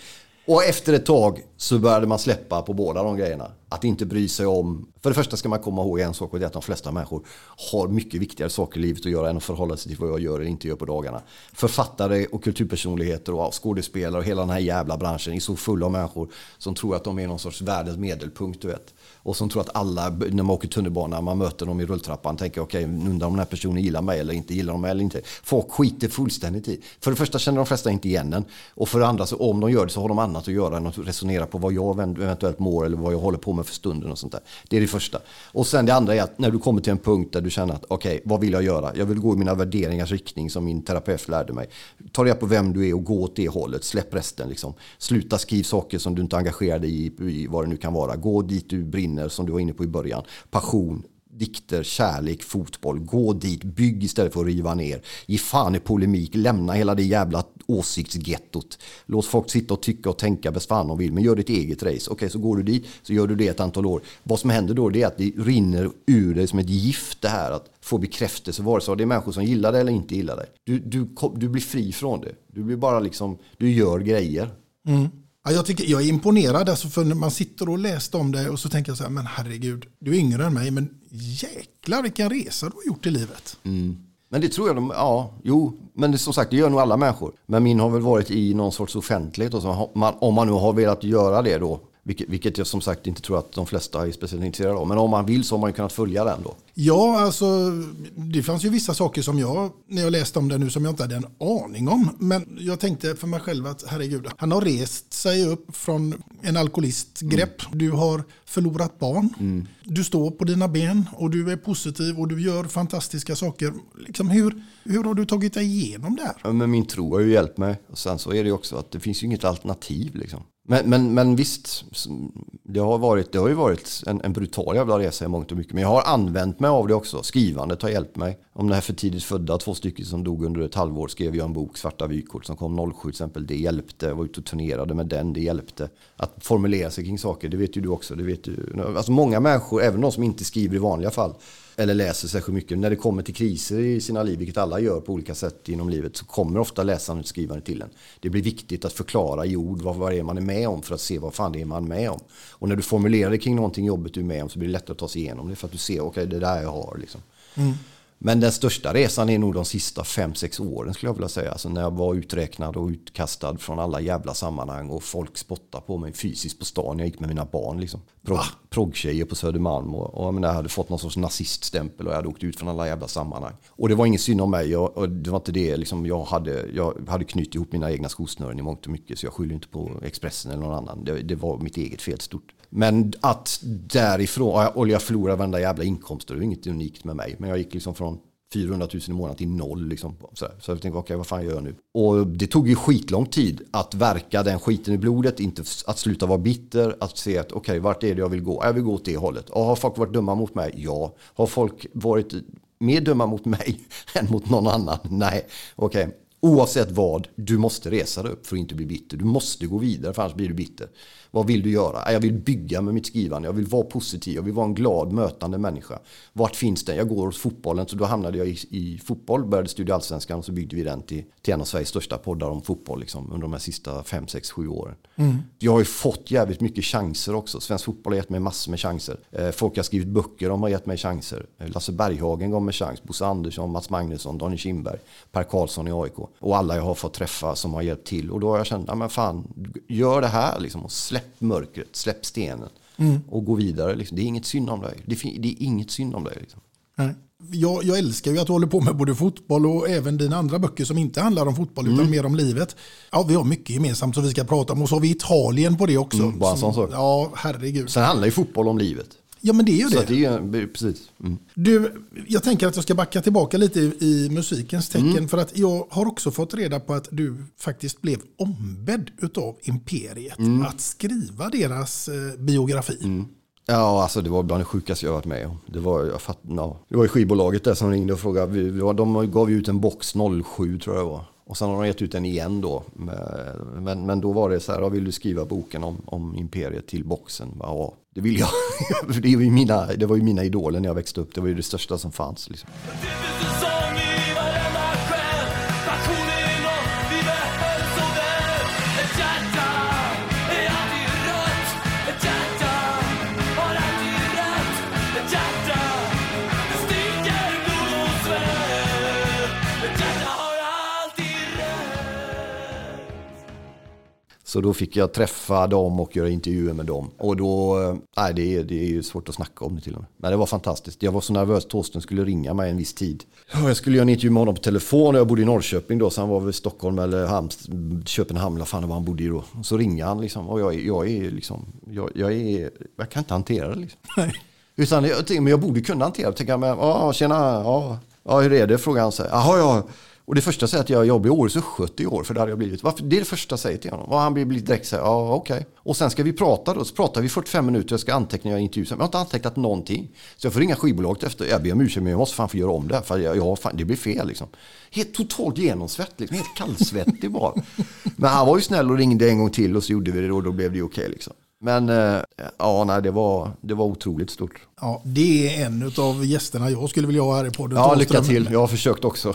Och efter ett tag så började man släppa på båda de grejerna. Att inte bry sig om... För det första ska man komma ihåg en sak och det är att de flesta människor har mycket viktigare saker i livet att göra än att förhålla sig till vad jag gör eller inte gör på dagarna. Författare och kulturpersonligheter och skådespelare och hela den här jävla branschen är så full av människor som tror att de är någon sorts världens medelpunkt, du vet. Och som tror att alla, när man åker tunnelbana, man möter dem i rulltrappan, tänker okej, okay, undrar om den här personen gillar mig eller inte, gillar de mig eller inte. Folk skiter fullständigt i. För det första känner de flesta inte igen en. Och för det andra, så om de gör det så har de annat att göra än att resonera på vad jag eventuellt mår eller vad jag håller på med för stunden och sånt där. Det är det första. Och sen det andra är att när du kommer till en punkt där du känner att okej, vad vill jag göra? Jag vill gå i mina värderingars riktning som min terapeut lärde mig. Ta reda på vem du är och gå åt det hållet. Släpp resten liksom. Sluta skriv saker som du inte engagerar dig i, i vad det nu kan vara. Gå dit du brinner som du var inne på i början. Passion, dikter, kärlek, fotboll. Gå dit, bygg istället för att riva ner. Ge fan i polemik, lämna hela det jävla åsiktsgettot. Låt folk sitta och tycka och tänka bäst fan de vill, men gör ditt eget race. Okej, så går du dit, så gör du det ett antal år. Vad som händer då det är att det rinner ur dig som ett gift det här att få bekräftelse, vare sig det är människor som gillar det eller inte gillar det. Du, du, du blir fri från det. Du blir bara liksom, du gör grejer. Mm. Ja, jag, tycker, jag är imponerad, alltså, för när man sitter och läser om det och så tänker jag så här, men herregud, du är yngre än mig, men jäklar vilken resa du har gjort i livet. Mm. Men det tror jag de, ja, jo, men det, som sagt det gör nog alla människor. Men min har väl varit i någon sorts offentlighet och så, man, om man nu har velat göra det då, vilket, vilket jag som sagt inte tror att de flesta är speciellt intresserade av. Men om man vill så har man ju kunnat följa den då. Ja, alltså det fanns ju vissa saker som jag, när jag läste om det nu, som jag inte hade en aning om. Men jag tänkte för mig själv att herregud, han har rest sig upp från en alkoholistgrepp. Du har förlorat barn. Du står på dina ben och du är positiv och du gör fantastiska saker. Liksom hur, hur har du tagit dig igenom det här? Ja, Men min tro har ju hjälpt mig. Och sen så är det ju också att det finns ju inget alternativ liksom. Men, men, men visst, det har, varit, det har ju varit en, en brutal jävla resa i mångt och mycket. Men jag har använt mig av det också. Skrivandet har hjälpt mig. Om det här för tidigt födda, två stycken som dog under ett halvår, skrev jag en bok, Svarta vykort, som kom 07 till exempel. Det hjälpte. Jag var ute och turnerade med den, det hjälpte. Att formulera sig kring saker, det vet ju du också. Det vet ju. Alltså många människor, även de som inte skriver i vanliga fall, eller läser särskilt mycket. När det kommer till kriser i sina liv, vilket alla gör på olika sätt inom livet, så kommer ofta läsaren och skrivaren till en. Det blir viktigt att förklara i ord vad, vad det är man är med om för att se vad fan det är man är med om. Och när du formulerar det kring någonting jobbigt du är med om så blir det lättare att ta sig igenom det för att du ser, okej det är där jag har liksom. Mm. Men den största resan är nog de sista fem sex åren skulle jag vilja säga. Alltså när jag var uträknad och utkastad från alla jävla sammanhang och folk spottade på mig fysiskt på stan. Jag gick med mina barn liksom. Prog, proggtjejer på Södermalm och, och jag, menar, jag hade fått någon sorts naziststämpel och jag hade åkt ut från alla jävla sammanhang. Och det var ingen synd om mig. Jag, och det var inte det liksom, jag hade. Jag hade knutit ihop mina egna skosnören i mångt och mycket så jag skyller inte på Expressen eller någon annan. Det, det var mitt eget fel stort. Men att därifrån, och jag förlorade varenda jävla inkomst, det är inget unikt med mig. Men jag gick liksom från 400 000 i månaden till noll. Liksom, så, så jag tänkte, okej vad fan gör jag nu? Och det tog ju skitlång tid att verka den skiten i blodet, inte att sluta vara bitter, att se att okej, vart är det jag vill gå? Jag vill gå åt det hållet. Och har folk varit dumma mot mig? Ja. Har folk varit mer dumma mot mig än mot någon annan? Nej. Okej. Oavsett vad, du måste resa dig upp för att inte bli bitter. Du måste gå vidare för annars blir du bitter. Vad vill du göra? Jag vill bygga med mitt skrivande. Jag vill vara positiv. Jag vill vara en glad, mötande människa. Vart finns den? Jag går åt fotbollen. Så då hamnade jag i, i fotboll. Började studera allsvenskan och så byggde vi den till, till en av Sveriges största poddar om fotboll liksom, under de här sista fem, sex, sju åren. Jag har ju fått jävligt mycket chanser också. Svensk fotboll har gett mig massor med chanser. Eh, folk har skrivit böcker om har gett mig chanser. Eh, Lasse Berghagen gav mig chans. Bosse Andersson, Mats Magnusson, Daniel Kindberg, Per Karlsson i AIK. Och alla jag har fått träffa som har hjälpt till. Och då har jag känt, ja men fan, gör det här liksom. Och släpp mörkret, släpp stenen. Och gå vidare. Liksom. Det är inget synd om dig. Det, det är inget synd om dig. Liksom. Jag, jag älskar ju att du håller på med både fotboll och även dina andra böcker som inte handlar om fotboll Mm. utan mer om livet. Ja, vi har mycket gemensamt som vi ska prata om och så har vi Italien på det också. Mm, bara en sån sak. Ja, herregud. Sen handlar ju fotboll om livet. Ja, men det är ju Så det. är precis. Mm. Du, jag tänker att jag ska backa tillbaka lite i, i musikens tecken. Mm. För att jag har också fått reda på att du faktiskt blev ombedd utav Imperiet Mm. att skriva deras eh, biografi. Ja, alltså det var bland det sjukaste jag varit med om. Det var, jag fatt, ja. det var ju skivbolaget där som ringde och frågade. Vi, vi var- de gav ju ut en box 07 tror jag det var. Och sen har de gett ut den igen då. Men- Men, men då var det så här, vill du skriva boken om, om Imperiet till boxen? Ja, det vill jag. Det, var ju mina, det var ju mina idoler när jag växte upp. Det var ju det största som fanns. Liksom. Så då fick jag träffa dem och göra intervjuer med dem. Och då, eh, nej det är, det är ju svårt att snacka om det till och med. Men det var fantastiskt. Jag var så nervös, Torsten skulle ringa mig en viss tid. Ja, Jag skulle göra en intervju med honom på telefon och jag bodde i Norrköping då. Så han var väl i Stockholm eller Halms, Köpenhamn, eller fan det var han bodde i då. Och så ringer han liksom. Och jag, jag är liksom, jag, jag är, jag kan inte hantera det liksom. Utan jag men jag borde kunna hantera det. Tänker jag, men, ja, tjena, ja, ja, hur är det? Frågar han så här. Jaha, ja. Och det första säger att jag jobbar i Årets Östgöte i år, för det hade jag blivit. Varför? Det är det första jag säger till honom. Och han blir direkt så här, ja okej. Och sen ska vi prata då, så pratar vi 45 minuter, jag ska anteckna, jag intervjuar. Men jag har inte antecknat någonting. Så jag får ringa skivbolaget efter, jag ber om ursäkt men jag måste fan få göra om det här, för jag, jag, fan, det blir fel liksom. Helt totalt genomsvett, liksom. helt kallsvettig bara. Men han var ju snäll och ringde en gång till och så gjorde vi det och då blev det okej okej liksom. Men eh, ja, nej, det var, det var otroligt stort. Ja, det är en av gästerna jag skulle vilja ha här i podden. Ja, lycka till. Jag har försökt också.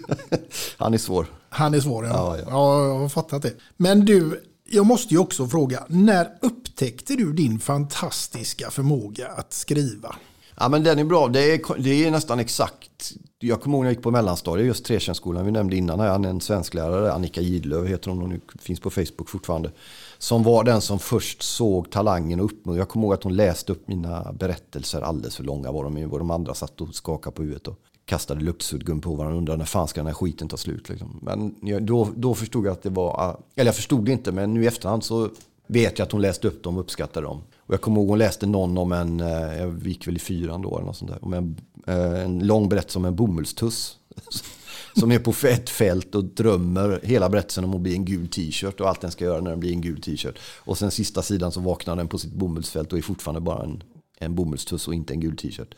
Han är svår. Han är svår, ja. Ja, Ja, ja. jag har fattat det. Men du, jag måste ju också fråga. När upptäckte du din fantastiska förmåga att skriva? Ja, men den är bra. Det är, det är nästan exakt. Jag kommer ihåg när jag gick på mellanstadiet, just Tretjänstskolan. Vi nämnde innan han är en svensklärare, Annika Gidlöv heter hon, hon finns på Facebook fortfarande. Som var den som först såg talangen och uppmuntrade. Jag kommer ihåg att hon läste upp mina berättelser, alldeles för långa var de ju. Och de andra satt och skakade på huvudet och kastade luktsuddgum på varandra och undrade när fan ska den här skiten ta slut. Liksom. Men jag, då, då förstod jag att det var, ah, eller jag förstod det inte, men nu i efterhand så vet jag att hon läste upp dem och uppskattade dem. Och jag kommer ihåg hon läste någon om en, eh, jag gick väl i fyran då eller något sånt där, om en, eh, en lång berättelse om en bomullstuss. Som är på ett fält och drömmer hela berättelsen om att bli en gul t-shirt och allt den ska göra när den blir en gul t-shirt. Och sen sista sidan så vaknar den på sitt bomullsfält och är fortfarande bara en, en bomullstuss och inte en gul t-shirt.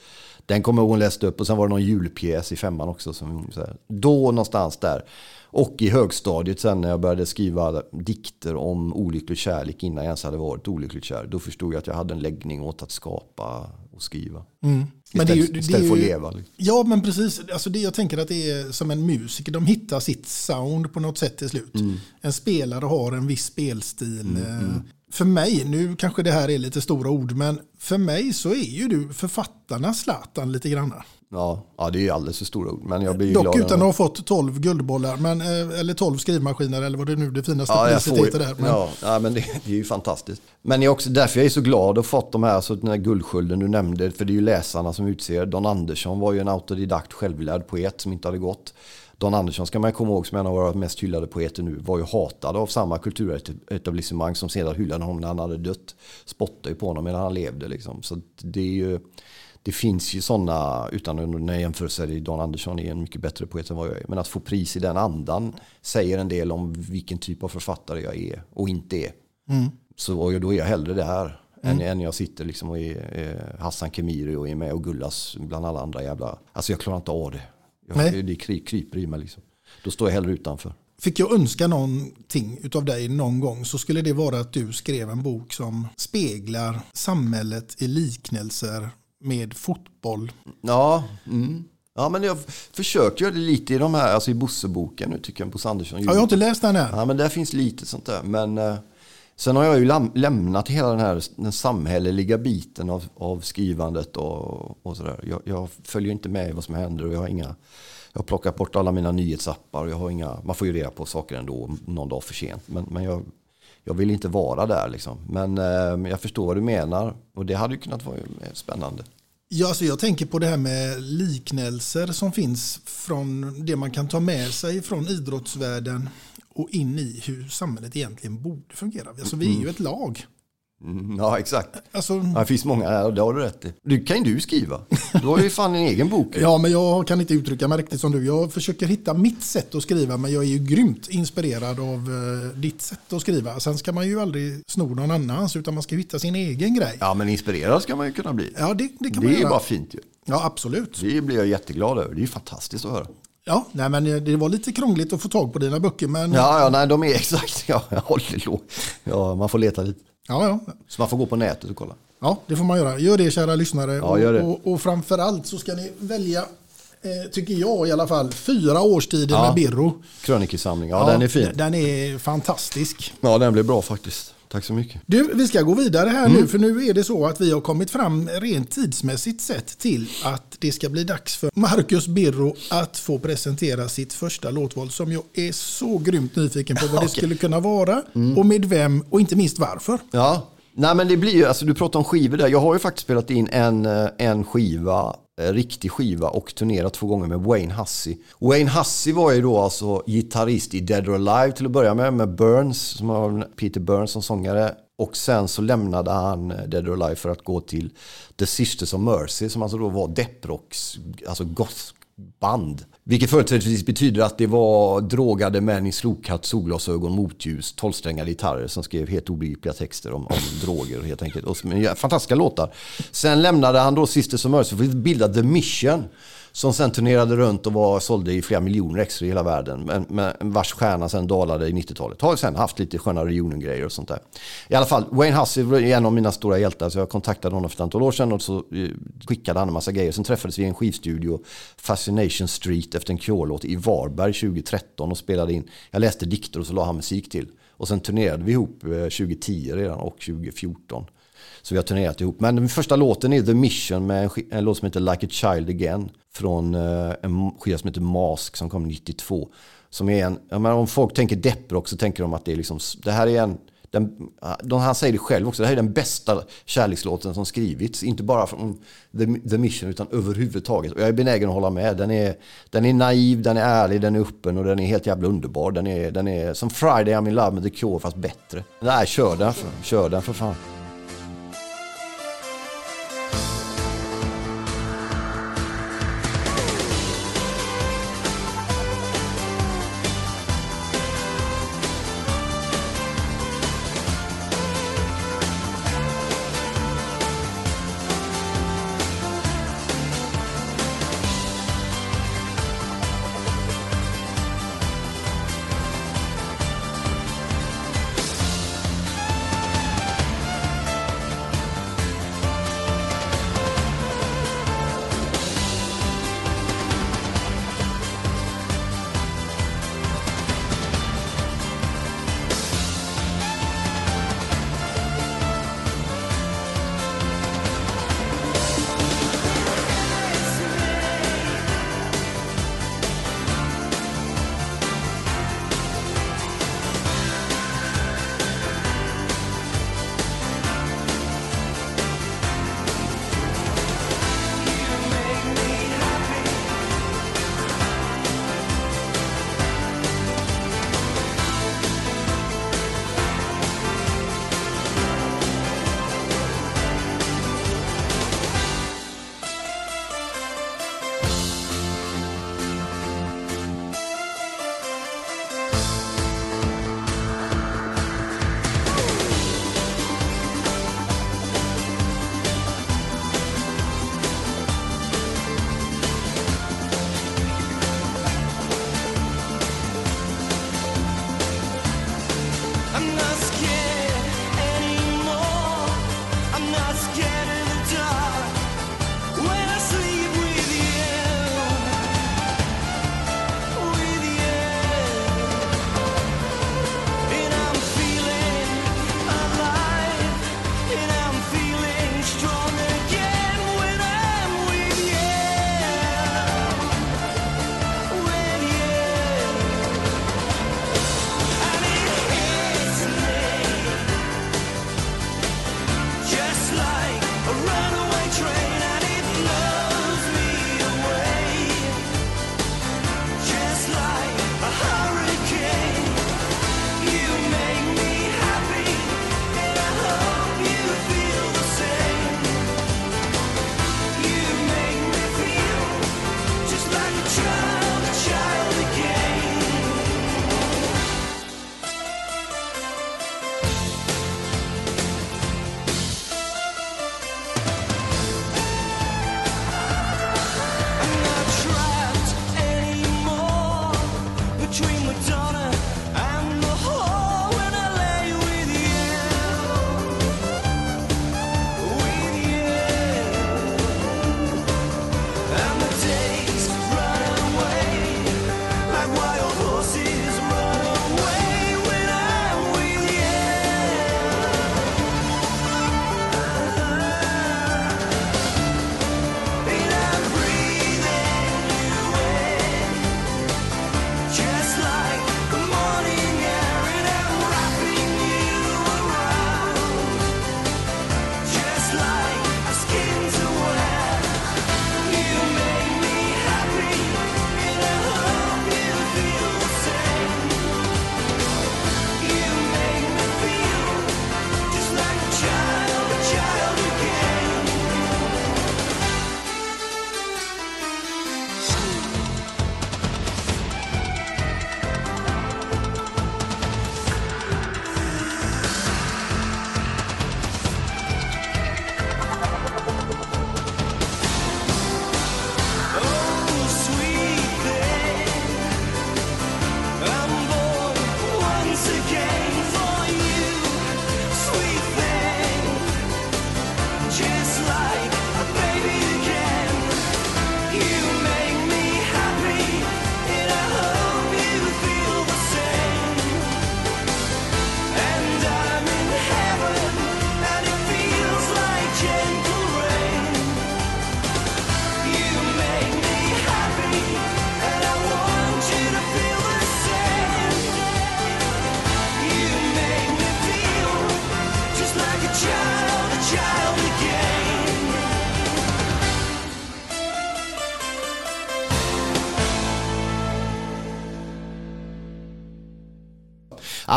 Den kommer hon läste upp och sen var det någon julpjäs i femman också. Som, så här, då någonstans där. Och i högstadiet sen när jag började skriva dikter om olycklig kärlek innan jag ens hade varit olyckligt kär. Då förstod jag att jag hade en läggning åt att skapa och skriva. Mm. Men det är ju- Istället, det är istället för att leva. Liksom. Ja, men precis. Alltså det, jag tänker att det är som en musiker. De hittar sitt sound på något sätt till slut. Mm. En spelare har en viss spelstil. eh, För mig, nu kanske det här är lite stora ord, men för mig så är ju du författarnas Zlatan lite grann. Ja, ja, det är ju alldeles för stora ord. Men jag blir Dock glad. utan att ha fått 12 guldbollar, men, eh, eller 12 skrivmaskiner eller vad det nu det finaste Ja, priset heter där. Men, ja, ja, men det, det är ju fantastiskt. Men det är också därför jag är så glad och fått de här, så den här guldskölden du nämnde, för det är ju läsarna som utser. Don Andersson var ju en autodidakt självlärd poet som inte hade gått. Don Andersson ska man komma ihåg som en av våra mest hyllade poeter nu, var ju hatad av samma kulturetablissemang som sedan hyllade honom när han hade dött. Spottade ju på honom medan han levde liksom. Så det är ju... Det finns ju sådana, utan att jämföra sig, Don Andersson är en mycket bättre poet än vad jag är. Men att få pris i den andan säger en del om vilken typ av författare jag är och inte är. Så och då är jag hellre där. Än, än jag sitter liksom och är eh, Hassan Khemiri och är med och gullas bland alla andra jävla... Alltså jag klarar inte av det. Nej. Jag, det kry, kryper i mig liksom. Då står jag hellre utanför. Fick jag önska någonting utav dig någon gång så skulle det vara att du skrev en bok som speglar samhället i liknelser med fotboll. Ja, mm. ja men jag försöker göra det lite i de här, alltså i Bosseboken nu tycker jag, Bosse Andersson. Ja, jag har inte läst den här. Ja, men där finns lite sånt där. Men eh, sen har jag ju lämnat hela den här den samhälleliga biten av, av skrivandet och, och sådär. Jag, jag följer inte med i vad som händer och jag har inga jag har plockat bort alla mina nyhetsappar och jag har inga, man får ju reda på saker ändå någon dag för sent. Men, men jag, jag vill inte vara där liksom. Men eh, jag förstår vad du menar och det hade ju kunnat vara spännande. Ja, alltså jag tänker på det här med liknelser som finns från det man kan ta med sig från idrottsvärlden och in i hur samhället egentligen borde fungera. Alltså vi är ju ett lag. Mm, ja, exakt. Alltså, Ja, det finns många och det har du rätt i. Du kan ju du skriva. Du har ju fan en egen bok. ja, men jag kan inte uttrycka mig riktigt som du. Jag försöker hitta mitt sätt att skriva, men jag är ju grymt inspirerad av eh, ditt sätt att skriva. Sen ska man ju aldrig sno någon annans, utan man ska hitta sin egen grej. Ja, men inspirerad ska man ju kunna bli. Ja, det, det kan Det man är ju göra. bara fint ju. Ja, absolut. Det blir jag jätteglad över. Det är ju fantastiskt att höra. Ja, nej, men det var lite krångligt att få tag på dina böcker, men Ja, ja nej, de är exakt. Ja, jag håller låg. Ja, man får leta lite. Ja, ja. Så man får gå på nätet och kolla. Ja, det får man göra. Gör det kära lyssnare. Ja, gör det. Och, och, och framförallt så ska ni välja, eh, tycker jag i alla fall, fyra årstider Ja. med Birro. Krönikesamling, ja, den är fin. Den är fantastisk. Ja, den blir bra faktiskt. Tack så mycket. Du, vi ska gå vidare här nu, för nu är det så att vi har kommit fram rent tidsmässigt sett till att det ska bli dags för Marcus Birro att få presentera sitt första låtval som jag är så grymt nyfiken på vad det Okej. skulle kunna vara och med vem och inte minst varför. Ja, nej men det blir ju, alltså du pratar om skivor där. Jag har ju faktiskt spelat in en, eh, en skiva, Eh, riktig skiva och turnerat två gånger med Wayne Hussey. Wayne Hussey var ju då alltså gitarrist i Dead or Alive till att börja med, med Burns, som har Peter Burns som sångare. Och sen så lämnade han eh, Dead or Alive för att gå till The Sisters of Mercy som alltså då var depprocks, alltså gothband. Vilket förutsättningsvis betyder att det var drogade män i slokhatt, solglasögon, motljus, tolvsträngade gitarrer som skrev helt obegripliga texter om, om droger helt enkelt. Och, men, ja, fantastiska låtar. Sen lämnade han då Sisters of Mercy för att bilda The Mission. Som sen turnerade runt och var, sålde i flera miljoner extra i hela världen. Men, men vars stjärna sen dalade i 90-talet. Har sen haft lite sköna reunion-grejer och sånt där. I alla fall, Wayne Hussey var en av mina stora hjältar. Så jag kontaktade honom för ett antal år sedan och så eh, skickade han en massa grejer. Sen träffades vi i en skivstudio, Fascination Street, efter en Cure-låt i Varberg 2013 och spelade in. Jag läste dikter och så la han musik till. Och sen turnerade vi ihop eh, 2010 redan och 2014. Så vi har turnerat ihop. Men den första låten är The Mission med en, en låt som heter Like a Child Again. Från eh, en skiva som heter Mask som kom 92. Som är en, jag menar, om folk tänker depprock så tänker de att det är liksom, det här är en, den, ah, de, han säger det själv också, det här är den bästa kärlekslåten som skrivits. Inte bara från The, The Mission utan överhuvudtaget. Och jag är benägen att hålla med. Den är, den är naiv, den är ärlig, den är öppen och den är helt jävla underbar. Den är, den är som Friday I'm in love med The Cure fast bättre. Nej, kör den för, kör den för fan.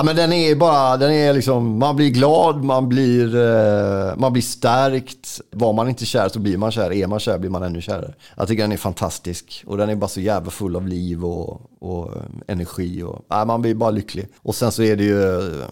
Ja, men den är bara, den är liksom, man blir glad, man blir, eh, man blir stärkt. Var man inte kär så blir man kär, är man kär blir man ännu kärare. Jag tycker den är fantastisk och den är bara så jävla full av liv och, och eh, energi. Och, ja, man blir bara lycklig. Och sen så är det ju eh,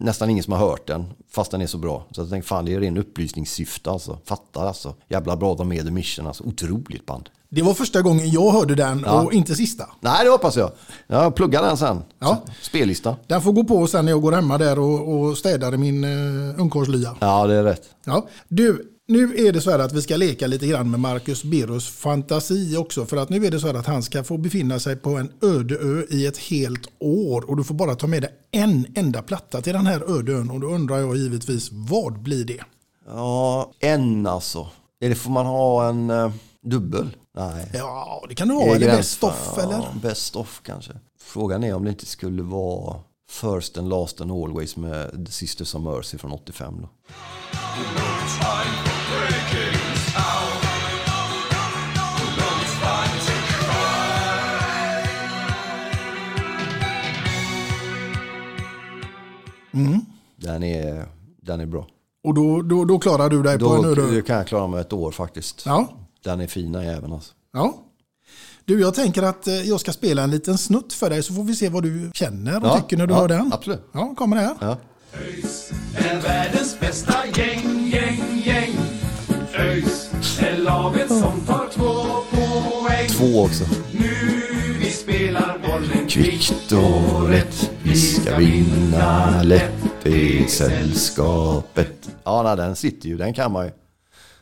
nästan ingen som har hört den, fast den är så bra. Så jag tänkte fan det är ren upplysningssyfte alltså. Fattar alltså. Jävla bra de är The Mission alltså. Otroligt band. Det var första gången jag hörde den Ja. och inte sista. Nej det hoppas jag. Jag pluggar den sen. Ja. Spellista. Den får gå på sen när jag går hemma där och, och städar i min uh, ungkarlslya. Ja det är rätt. Ja. Du, nu är det så här att vi ska leka lite grann med Marcus Birros fantasi också. För att nu är det så här att han ska få befinna sig på en öde ö i ett helt år. Och du får bara ta med dig en enda platta till den här öde ön. Och då undrar jag givetvis, vad blir det? Ja, en alltså. Det, får man ha en eh, dubbel? Nej. Ja, det kan du ha. Är Eller best off ja, eller? Best off kanske. Frågan är om det inte skulle vara First and Last and Always med The Sisters of Mercy från 85 då. Den, är, den är bra. Och då, då, då klarar du dig på en Då öde ö. kan jag klara mig ett år faktiskt. Ja. Den är fina även alltså. Ja. Du, jag tänker att eh, jag ska spela en liten snutt för dig så får vi se vad du känner och Ja, tycker när du ja, hör den. absolut. Ja, kommer det här. Ja. är världens bästa gäng, gäng, gäng. ÖIS är laget som tar två poäng. Två också. Nu vi spelar bollen Kvickt och rätt, vi ska vinna lätt i sällskapet. Ja, nej, den sitter ju, den kan man ju.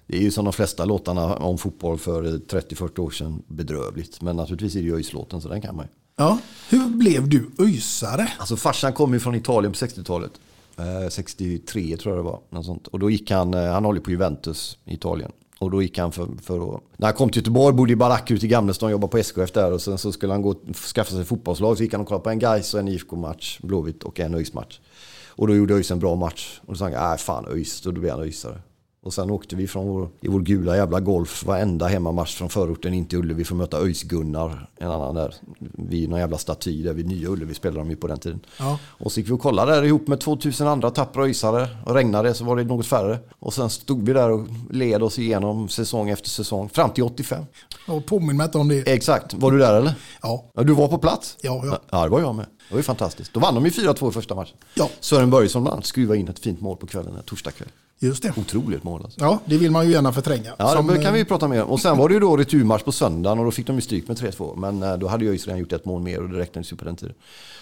Det är ju som de flesta låtarna om fotboll för 30-40 år sedan bedrövligt. Men naturligtvis är det ju ÖIS-låten så den kan man ju. Ja. Hur blev du öjsare? Alltså farsan kom ju från Italien på 60-talet. Eh, 63 tror jag det var. Något sånt. Och då gick han, eh, han håller på Juventus i Italien. Och då gick han för, för att, när han kom till Göteborg, bodde i baracker ute i Gamlestan, jobbade på SKF där. Och sen så skulle han gå och skaffa sig fotbollslag. Så gick han och kollade på en Gais och en IFK-match, Blåvitt och en ÖIS-match. Och då gjorde ÖIS en bra match. Och då sa han, nej fan ÖIS, då blev han ÖISare. Och sen åkte vi från vår, i vår gula jävla Golf varenda hemmamatch från förorten in till Ullevi för att möta ÖIS-Gunnar, en annan där. Vid någon jävla staty där vid Nya Ullevi spelade de ju på den tiden. Ja. Och så gick vi och kollade där ihop med 2000 andra tappra ÖISare. Och regnade så var det något färre. Och sen stod vi där och led oss igenom säsong efter säsong. Fram till 85. Och påminn mig inte om det. Exakt. Var du där eller? Ja. Ja, du var på plats? Ja, ja. Ja, det var jag med. Det var ju fantastiskt. Då vann de ju 4-2 i första matchen. Ja. Sören Börjesson bland annat skruvade in ett fint mål på kvällen, torsdag kväll. Just det. Otroligt mål alltså. Ja, det vill man ju gärna förtränga. Ja, Som, det kan eh, vi prata mer om. Och sen var det ju då returmatch på söndagen och då fick de ju stryk med 3-2. Men eh, då hade ju ÖIS redan gjort ett mål mer och det räknades ju på den tiden.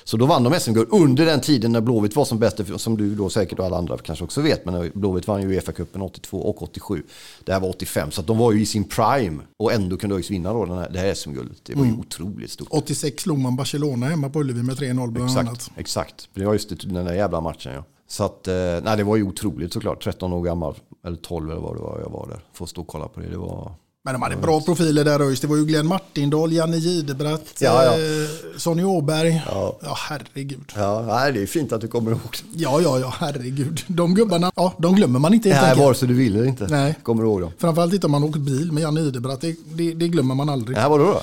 Så då vann de SM-guld under den tiden när Blåvitt var som bäst, som du då säkert och alla andra kanske också vet. Men Blåvitt vann ju Uefa-cupen 82 och 87. Det här var 85, så de var ju i sin prime. Och ändå kunde ÖIS vinna då den här, det här SM-guldet. Det var ju otroligt stort. 86 slog man Barcelona hemma på Ullevi med 3-0 bland Exakt, annat. exakt. Det var just det, den där jävla matchen ja. Så att, eh, nej det var ju otroligt såklart. 13 år gammal, eller 12 eller vad det var jag var där. Får stå och kolla på det. Det var... Men de hade bra profiler där ÖIS. Det var ju Glenn Martindal, Janne Gidebratt, Ja, ja. eh, Sonny Åberg. Ja. herregud. Ja, nej, det är fint att du kommer ihåg. Ja, ja, ja, herregud. De gubbarna, ja, de glömmer man inte helt Nej, vare sig du vill eller inte. Nej. Kommer du ihåg dem? Framförallt inte om man åkt bil med Janne Idebratt. Det, det, det glömmer man aldrig. Nej, vadå då?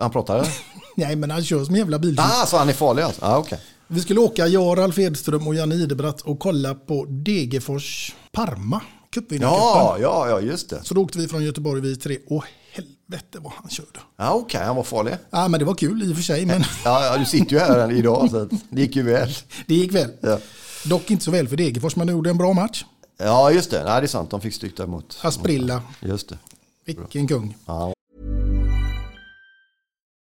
Han pratar eller? Nej, men han kör som en jävla biltjuv. ah, så han är farlig alltså? Ah, okej. Vi skulle åka, jag, Ralf Edström och Janne Idebratt och kolla på Degerfors Parma. Ja, ja, ja, just det. Så då åkte vi från Göteborg vi tre. Åh helvete vad han körde. Ja, okej, han var farlig. Ja, men det var kul i och för sig, men Ja, ja, du sitter ju här idag så det gick ju väl. det gick väl. Ja, Dock inte så väl för Degerfors, men de gjorde en bra match. ja just det. Nej, det är sant. De fick stryk däremot. Asprilla, Just det. vilken kung. Ja,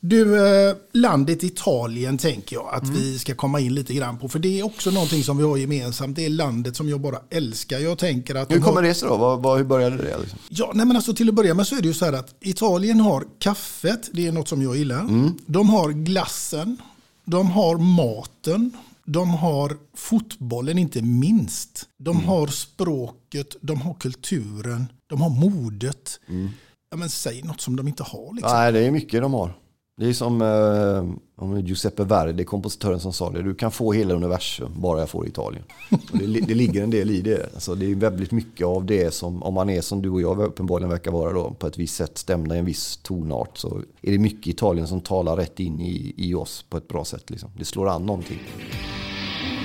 Du, eh, landet Italien tänker jag att vi ska komma in lite grann på. För det är också någonting som vi har gemensamt. Det är landet som jag bara älskar. Jag tänker att... Hur kommer har... det sig då? Vad, vad, hur började det? Liksom? Ja, nej men alltså till att börja med så är det ju så här att Italien har kaffet, det är något som jag gillar. De har glassen, de har maten, de har fotbollen inte minst. De har språket, de har kulturen, de har modet. Ja, men säg något som de inte har. Liksom. Nej, det är mycket de har. Det är som eh, om Giuseppe Verdi, kompositören som sa det. Du kan få hela universum bara jag får Italien. Det, det ligger en del i det. Alltså, det är väldigt mycket av det som, om man är som du och jag uppenbarligen verkar vara då, på ett visst sätt stämda i en viss tonart så är det mycket Italien som talar rätt in i, i oss på ett bra sätt. Liksom. Det slår an någonting.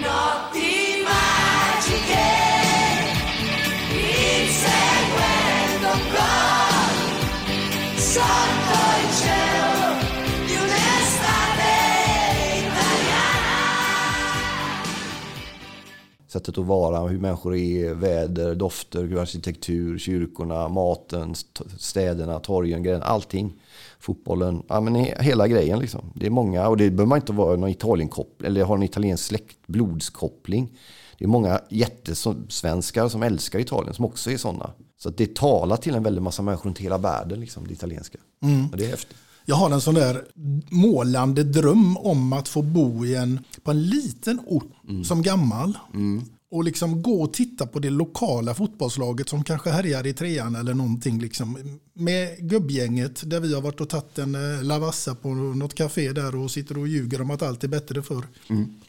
Notti magiche, Sättet att vara, hur människor är, väder, dofter, arkitektur, kyrkorna, maten, st- städerna, torgen, grejen, allting. Fotbollen, ja men he- hela grejen liksom. Det är många, och det behöver man inte vara någon Italienkoppling, eller ha en italiensk släkt, blodskoppling. Det är många jättesvenskar som älskar Italien som också är sådana. Så det talar till en väldig massa människor runt hela världen, liksom, det italienska. Och det är häftigt. Jag har en sån där målande dröm om att få bo i en, på en liten ort som gammal. Och liksom gå och titta på det lokala fotbollslaget som kanske härjar i trean eller någonting. Liksom. Med gubbgänget där vi har varit och tagit en eh, lavassa på något café där och sitter och ljuger om att allt är bättre förr.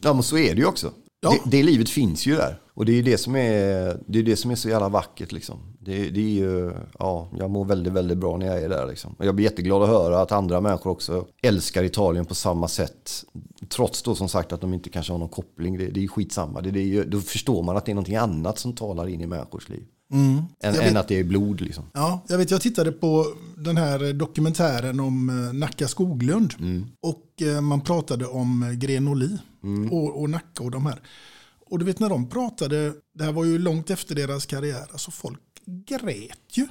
Ja men så är det ju också. Ja. Det, det livet finns ju där. Och det är ju det som är, det är, det som är så jävla vackert liksom. Det, det är ju, ja, jag mår väldigt, väldigt bra när jag är där liksom. Och jag blir jätteglad att höra att andra människor också älskar Italien på samma sätt. Trots då som sagt att de inte kanske har någon koppling. Det, det är skitsamma. Det, det är ju, då förstår man att det är någonting annat som talar in i människors liv. Än, Jag vet- än att det är blod liksom. Ja, jag vet, jag tittade på den här dokumentären om eh, Nacka Skoglund. Och eh, man pratade om eh, Grenoli och, och Nacka och de här. Och du vet när de pratade, det här var ju långt efter deras karriär, alltså folk grät ju.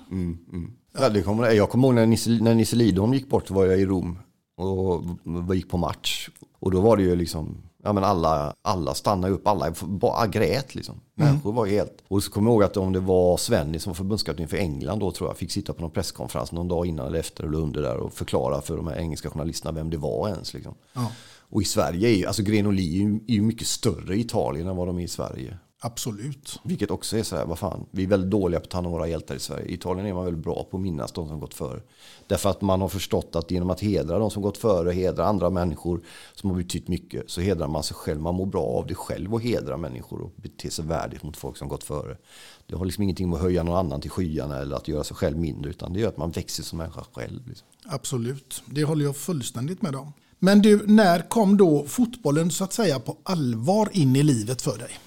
Ja, det kommer, jag kommer ihåg när Nisse, när Nisse Lidholm gick bort var jag i Rom och v- gick på match. Och då var det ju liksom, ja men alla, alla stannade upp, alla bara grät liksom. Människor var helt... Och så kommer jag ihåg att om det var Svenny som var förbundskapten för England då tror jag, fick sitta på någon presskonferens någon dag innan eller efter eller under där och förklara för de här engelska journalisterna vem det var ens liksom. Ja. Och i Sverige är ju, alltså Grenoli är ju mycket större i Italien än vad de är i Sverige. Absolut. Vilket också är så här, vad fan, vi är väldigt dåliga på att ta hand om våra hjältar i Sverige. I Italien är man väldigt bra på att minnas de som gått före. Därför att man har förstått att genom att hedra de som gått före, hedra andra människor som har betytt mycket, så hedrar man sig själv. Man mår bra av det själv och hedra människor och bete sig värdigt mot folk som gått före. Det har liksom ingenting med att höja någon annan till skyarna eller att göra sig själv mindre, utan det gör att man växer som människa själv. Liksom. Absolut, det håller jag fullständigt med om. Men du, när kom då fotbollen så att säga på allvar in i livet för dig?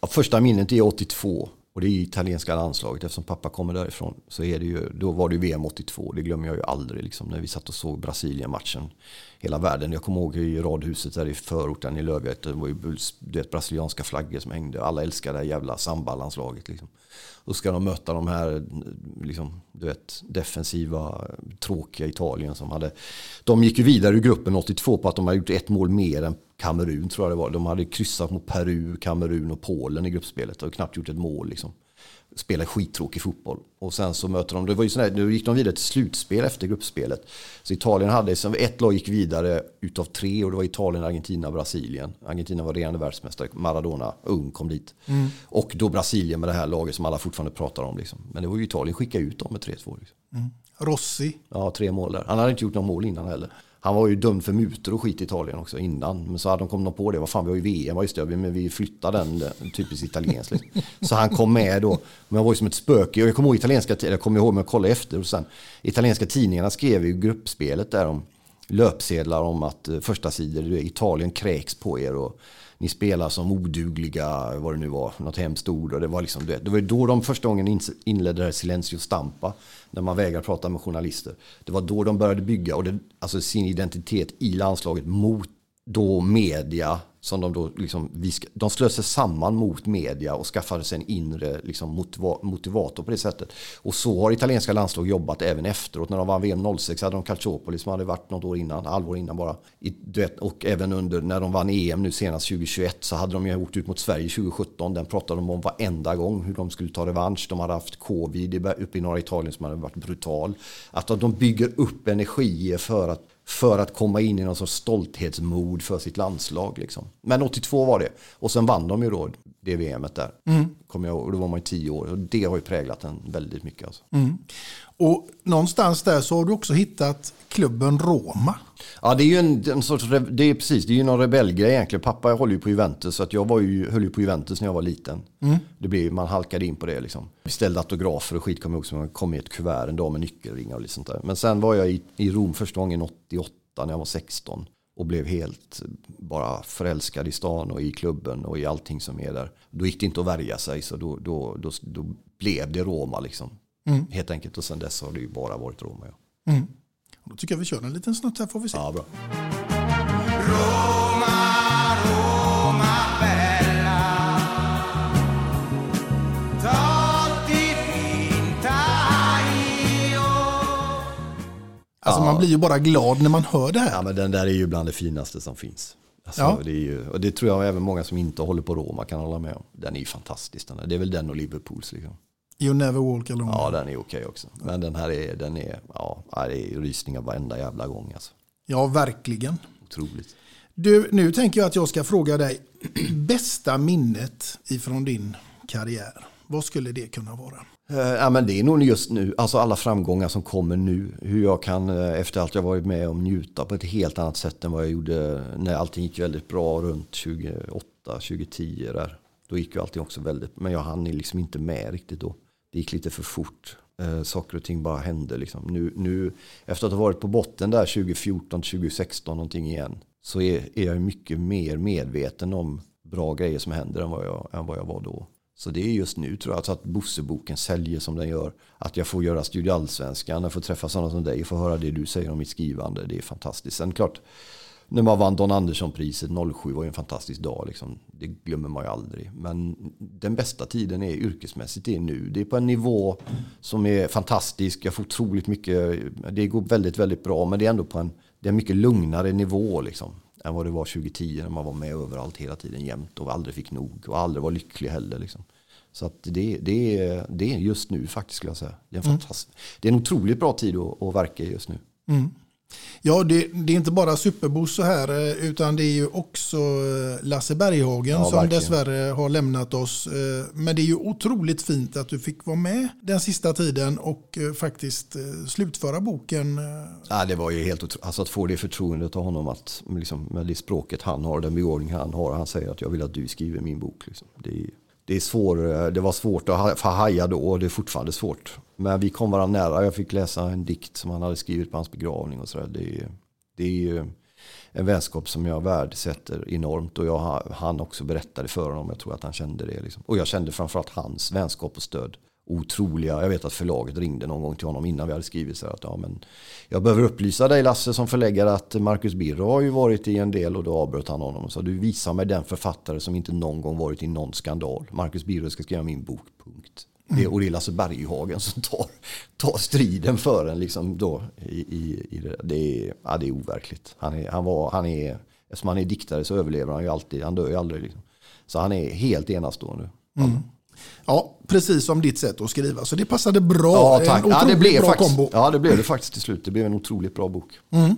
Ja, första minnet är 82 och det är italienska landslaget. Eftersom pappa kommer därifrån så är det ju, då var det ju VM 82. Det glömmer jag ju aldrig liksom, när vi satt och såg Brasilien-matchen. Hela världen. Jag kommer ihåg i radhuset där i förorten i Lövjet. Det var ju det brasilianska flaggor som hängde. Alla älskade det här jävla sambalandslaget. Liksom. Då ska de möta de här liksom, du vet, defensiva, tråkiga Italien som hade... De gick ju vidare ur gruppen 82 på att de hade gjort ett mål mer än Kamerun tror jag det var. De hade kryssat mot Peru, Kamerun och Polen i gruppspelet och knappt gjort ett mål. Liksom. Spelar skittråkig fotboll. Och sen så möter de, det var ju sådär, nu gick de vidare till slutspel efter gruppspelet. Så Italien hade, ett lag gick vidare utav tre och det var Italien, Argentina, Brasilien. Argentina var regerande världsmästare, Maradona, ung, kom dit. Mm. Och då Brasilien med det här laget som alla fortfarande pratar om. Liksom. Men det var ju Italien skickade ut dem med 3-2. Liksom. Mm. Rossi. Ja, tre mål där. Han hade inte gjort någon mål innan heller. Han var ju dömd för mutor och skit i Italien också innan. Men så hade de kommit på det. Vad fan, vi har ju VM. Just det, men vi flyttar den. den typiskt italienskt. Liksom. Så han kom med då. Men jag var ju som ett spöke. Jag kommer ihåg italienska, jag kommer ihåg, men jag kollade efter. Och sen, italienska tidningarna skrev ju gruppspelet där om löpsedlar om att eh, första sidor Italien kräks på er. Och, ni spelar som odugliga, vad det nu var, något hemskt ord. Och det, var liksom det. det var då de första gången inledde det här Silencio Stampa, när man vägrar prata med journalister. Det var då de började bygga och det, alltså sin identitet i landslaget mot då media som de då liksom, de slöt sig samman mot media och skaffade sig en inre liksom, motivator på det sättet. Och så har italienska landslag jobbat även efteråt. När de vann VM 06 hade de Calciopoli som hade varit något år innan, halvår innan bara. Och även under när de vann EM nu senast 2021 så hade de ju åkt ut mot Sverige 2017. Den pratade de om varenda gång hur de skulle ta revansch. De hade haft covid uppe i norra Italien som hade varit brutal. Att de bygger upp energier för att för att komma in i någon sorts stolthetsmod för sitt landslag. Liksom. Men 82 var det. Och sen vann de ju då det VMet där. Mm. Kommer jag, och då var man ju 10 år. Och det har ju präglat en väldigt mycket. Alltså. Mm. Och någonstans där så har du också hittat klubben Roma. Ja, det är ju en, en sorts, det är precis, det är ju någon rebellgrej egentligen. Pappa håller ju på Juventus, så att jag var ju, höll ju på Juventus när jag var liten. Mm. Det blev, man halkade in på det liksom. Vi ställde autografer och skit, kommer jag ihåg, som kom i ett kuvert en dag med nyckelringar och lite sånt där. Men sen var jag i, i Rom första gången 88 när jag var 16 och blev helt bara förälskad i stan och i klubben och i allting som är där. Då gick det inte att värja sig så då, då, då, då blev det Roma liksom. Mm. Helt enkelt och sen dess har det ju bara varit Roma. Ja. Mm. Då tycker jag vi kör en liten snutt här får vi se. Ja, bra. Roma, Roma bella Alltså man blir ju bara glad när man hör det här. Ja, men den där är ju bland det finaste som finns. Alltså, Ja. det, är ju, och det tror jag även många som inte håller på Roma kan hålla med om. Den är ju fantastisk. Den där. Det är väl den och Liverpools. Liksom. You never walk alone. Ja, den är okej också. Men den här är, den är, ja, det är rysningar varenda jävla gång. Alltså. Ja, verkligen. Otroligt. Du, nu tänker jag att jag ska fråga dig bästa minnet ifrån din karriär. Vad skulle det kunna vara? Eh, Ja, men det är nog just nu, alltså alla framgångar som kommer nu. Hur jag kan, eh, efter allt jag varit med om, njuta på ett helt annat sätt än vad jag gjorde när allting gick väldigt bra runt 2008, 2010 där. Då gick ju allting också väldigt, men jag hann liksom inte med riktigt då. Det gick lite för fort. Eh, saker och ting bara hände liksom. Nu, nu efter att ha varit på botten där 2014, 2016 någonting igen. Så är, är jag mycket mer medveten om bra grejer som händer än vad jag, än vad jag var då. Så det är just nu tror jag, alltså att Bosseboken säljer som den gör. Att jag får göra Studio Allsvenskan, jag får träffa sådana som dig, få höra det du säger om mitt skrivande. Det är fantastiskt. Sen klart, när man vann Don Andersson-priset 07 var ju en fantastisk dag. Liksom. Det glömmer man ju aldrig. Men den bästa tiden är yrkesmässigt det är nu. Det är på en nivå som är fantastisk. Jag får otroligt mycket, det går väldigt, väldigt bra. Men det är ändå på en, det är en mycket lugnare nivå liksom. Än vad det var 2010 när man var med överallt hela tiden jämt och aldrig fick nog. Och aldrig var lycklig heller liksom. Så att det, det, är, det är just nu faktiskt skulle jag säga. Det är en, Mm. det är en otroligt bra tid att, att verka i just nu. Mm. Ja, det, det är inte bara Superbosse här eh, utan det är ju också eh, Lasse Berghagen Ja, som verkligen. dessvärre har lämnat oss. Eh, Men det är ju otroligt fint att du fick vara med den sista tiden och faktiskt slutföra boken. Ja, det var ju helt otroligt. Alltså att få det förtroendet av honom att liksom, med det språket han har, den begåvning han har. Han säger att jag vill att du skriver min bok. Liksom. Det, är, det, är svår, eh, det var svårt att haja då och det är fortfarande svårt. Men vi kom varandra nära. Jag fick läsa en dikt som han hade skrivit på hans begravning. och så där. Det, är- det är ju en vänskap som jag värdesätter enormt. Och jag, han också berättade för honom. Jag tror att han kände det. Liksom. Och jag kände framförallt hans vänskap och stöd. Otroliga. Jag vet att förlaget ringde någon gång till honom innan vi hade skrivit. Så att, ja, men jag behöver upplysa dig Lasse som förläggare att Marcus Birro har ju varit i en del och då avbröt han honom. och sa du visar mig den författare som inte någon gång varit i någon skandal. Marcus Birro ska skriva min bok, punkt. Det, och det är Lasse Berghagen som tar, tar striden för en. Liksom då, i, i, i det, det, är, ja, det är overkligt. Han är, han var, han är, eftersom han är diktare så överlever han ju alltid. Han dör ju aldrig. Liksom. Så han är helt enastående. Mm. Ja, precis som ditt sätt att skriva. Så det passade bra. Ja, En tack. Ja, det otroligt blev, bra faktiskt, kombo. ja, det blev det faktiskt till slut. Det blev en otroligt bra bok. Mm.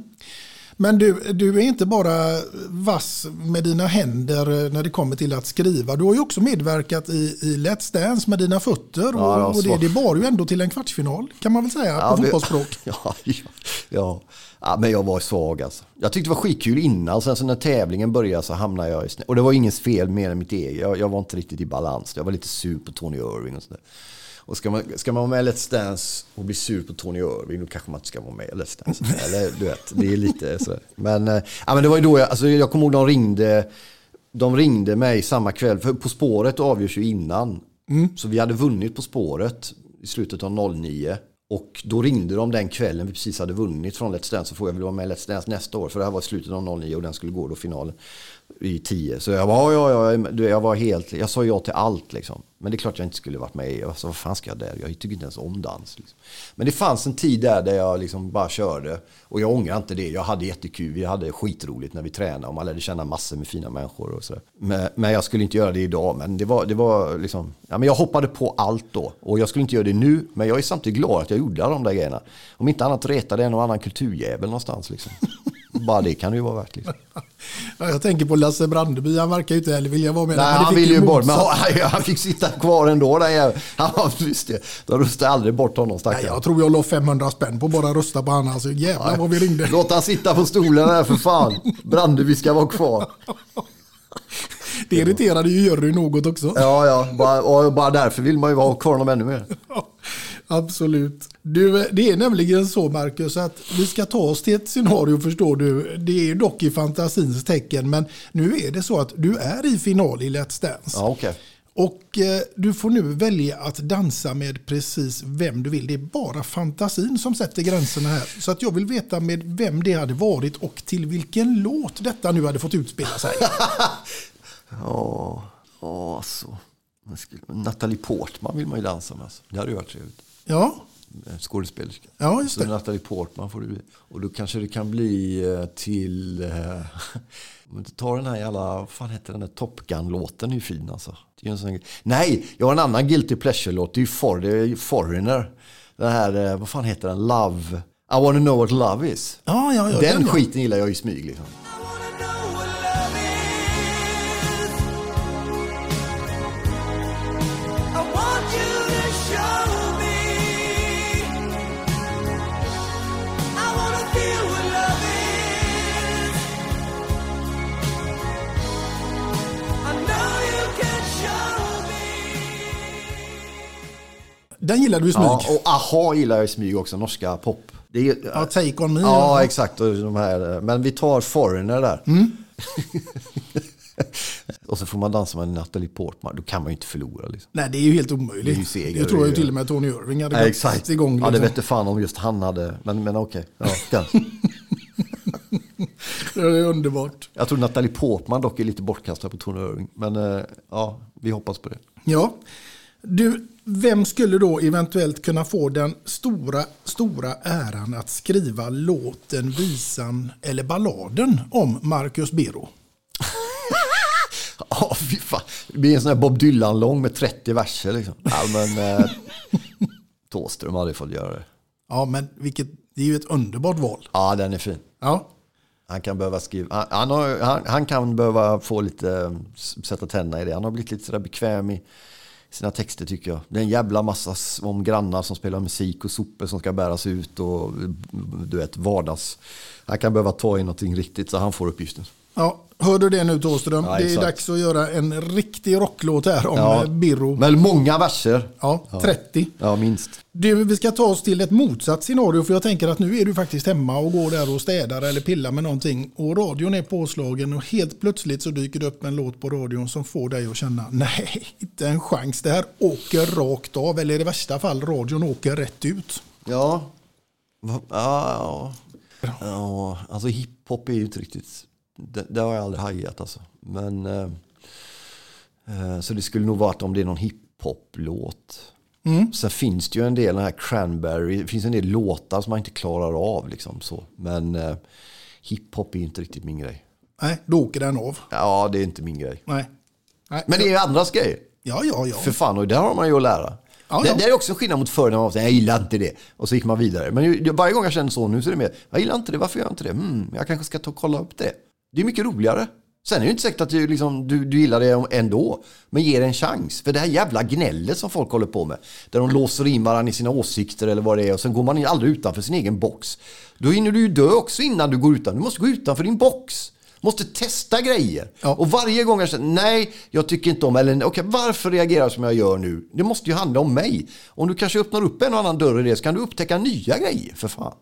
Men du, du är inte bara vass med dina händer när det kommer till att skriva. Du har ju också medverkat i, i Let's Dance med dina fötter. Ja, det var och, och det, det bar ju ändå till en kvartsfinal kan man väl säga Ja, på det- fotbollsspråk. Ja, ja, ja. ja, men jag var svag alltså. Jag tyckte det var skitkul innan, sen så när tävlingen började så hamnade jag i snä. Och det var ingens fel mer än mitt eget. Jag, jag var inte riktigt i balans. Jag var lite sur på Tony Irving och sådär. Och ska man, ska man vara med i Let's Dance och bli sur på Tony Irving, då kanske man inte ska vara med i Let's Dance. Eller du vet, det är lite sådär. Men, ja, men det var ju då jag, alltså, jag kommer ihåg de ringde, de ringde mig samma kväll. För På spåret avgörs ju innan. Så vi hade vunnit På spåret i slutet av 09. Och då ringde de den kvällen vi precis hade vunnit från Let's Dance. Så får jag väl vara med i Let's Dance nästa år. För det här var i slutet av 09 och den skulle gå då finalen i tio. Så jag var, ja, ja, ja, jag var helt, jag sa ja till allt liksom. Men det är klart jag inte skulle varit med i. Alltså, vad fan ska jag där? Jag tycker inte ens om dans. Liksom. Men det fanns en tid där, där jag liksom bara körde. Och jag ångrar inte det. Jag hade jättekul. Vi hade skitroligt när vi tränade. Och man lärde känna massor med fina människor. Och så. Men, men jag skulle inte göra det idag. Men det var, det var liksom, ja, men jag hoppade på allt då. Och jag skulle inte göra det nu. Men jag är samtidigt glad att jag gjorde alla de där grejerna. Om inte annat retade en och annan kulturjävel någonstans. Liksom. Bara det kan det ju vara värt. Liksom. Ja, jag tänker på Lasse Brandeby, han verkar ju inte heller vilja vara med. Nej, han ville ju bort. Men han, han fick sitta kvar ändå. Jäveln. Han det. De röstade aldrig bort honom Nej, stackaren. jag tror jag la 500 spänn på bara rösta på han. Alltså, jävlar vad vi ringde. Låt han sitta på stolen där för fan. Brandeby ska vara kvar. Det irriterade ju Jerry något också. Ja, ja. Bara, och bara därför vill man ju ha kvar honom ännu mer. Absolut. Du, det är nämligen så Marcus att vi ska ta oss till ett scenario förstår du. Det är dock i fantasins tecken men nu är det så att du är i final i Let's Dance. Ja, okej. Och eh, du får nu välja att dansa med precis vem du vill. Det är bara fantasin som sätter gränserna här. Så att jag vill veta med vem det hade varit och till vilken låt detta nu hade fått utspela sig. Ja, alltså. Natalie Portman vill man ju dansa med. Alltså. Det hade ju varit trevligt. Ja, Skådespelerska. Ja, just Så det. Natalie Portman får du bli. Och då kanske det kan bli eh, till... eh, Om du tar den här jävla... Vad fan heter den där Top Gun-låten? är ju fin alltså. Det är en sån, nej, jag har en annan Guilty Pleasure-låt. Det är ju For, det är Foreigner. Den här, eh, vad fan heter den? Love... I wanna know what love is. ja, ja. ja den ja. skiten gillar jag i smyg liksom. Den gillade du i smyg. Ja, och Aha gillar jag i smyg också, norska pop. Det är, Ja, Take On Me. Ja, exakt. Och de här, men vi tar Foreigner där. Mm. och så får man dansa med Natalie Portman. Då kan man ju inte förlora. Liksom. Nej, det är ju helt omöjligt. Det är Det, ju seger, tror jag ju till och med Tony Irving hade Nej, gått exakt. igång. Ja, det liksom. vet fan om just han hade. Men, men okej. Ja, den. Det är underbart. Jag tror Natalie Portman dock är lite bortkastad på Tony Irving. Men eh, ja, vi hoppas på det. Ja. Du, vem skulle då eventuellt kunna få den stora, stora äran att skriva låten, visan eller balladen om Marcus Biro? Ja, fy fan. Det blir en sån här Bob Dylan-lång med 30 verser liksom. Ja, men eh, Thåström hade fått göra det. Ja, men vilket, Det är ju ett underbart val. Ja, den är fin. Ja. Han kan behöva skriva, han, han, har, han, han kan behöva få lite, sätta tänderna i det. Han har blivit lite sådär bekväm i sina texter tycker jag. Det är en jävla massa om grannar som spelar musik och sopor som ska bäras ut och du vet vardags. Han kan behöva ta i någonting riktigt så han får uppgiften. Ja, hör du det nu Thåström? Ja, det är dags att göra en riktig rocklåt här om Ja. ja. Birro. Men många verser. Ja, 30. Ja, minst. Du, vi ska ta oss till ett motsatt scenario för jag tänker att nu är du faktiskt hemma och går där och städar eller pillar med någonting och radion är påslagen och helt plötsligt så dyker det upp en låt på radion som får dig att känna nej, inte en chans. Det här åker rakt av eller i värsta fall radion åker rätt ut. Ja. Ja, ja. ja. Alltså hiphop är ju inte riktigt... Det, det har jag aldrig hajat alltså. Men... Eh, eh, så det skulle nog varit om det är någon hiphop-låt. Mm. Sen finns det ju en del, den här Cranberry, det finns en del låtar som man inte klarar av liksom så. Men eh, hiphop är inte riktigt min grej. Nej, då åker den av. Ja, det är inte min grej. Nej. nej. Men det är ju andras grej. Ja, ja, ja. För fan, och där har man ju att lära. Ja, det, ja. det är också skillnad mot förr när man var jag gillar inte det. Och så gick man vidare. Men varje gång jag känner så nu så är det mer, jag gillar inte det, varför gör jag inte det? Hmm, jag kanske ska ta och kolla upp det. Det är mycket roligare. Sen är det ju inte säkert att du, liksom, du, du gillar det ändå. Men ge det en chans. För det här jävla gnället som folk håller på med. Där de låser in varandra i sina åsikter eller vad det är. Och sen går man aldrig utanför sin egen box. Då hinner du ju dö också innan du går utanför. Du måste gå utanför din box. Måste testa grejer. Och varje gång jag känner, nej, jag tycker inte om, eller okej, varför reagerar jag som jag gör nu? Det måste ju handla om mig. Om du kanske öppnar upp en och annan dörr i det så kan du upptäcka nya grejer, för fan.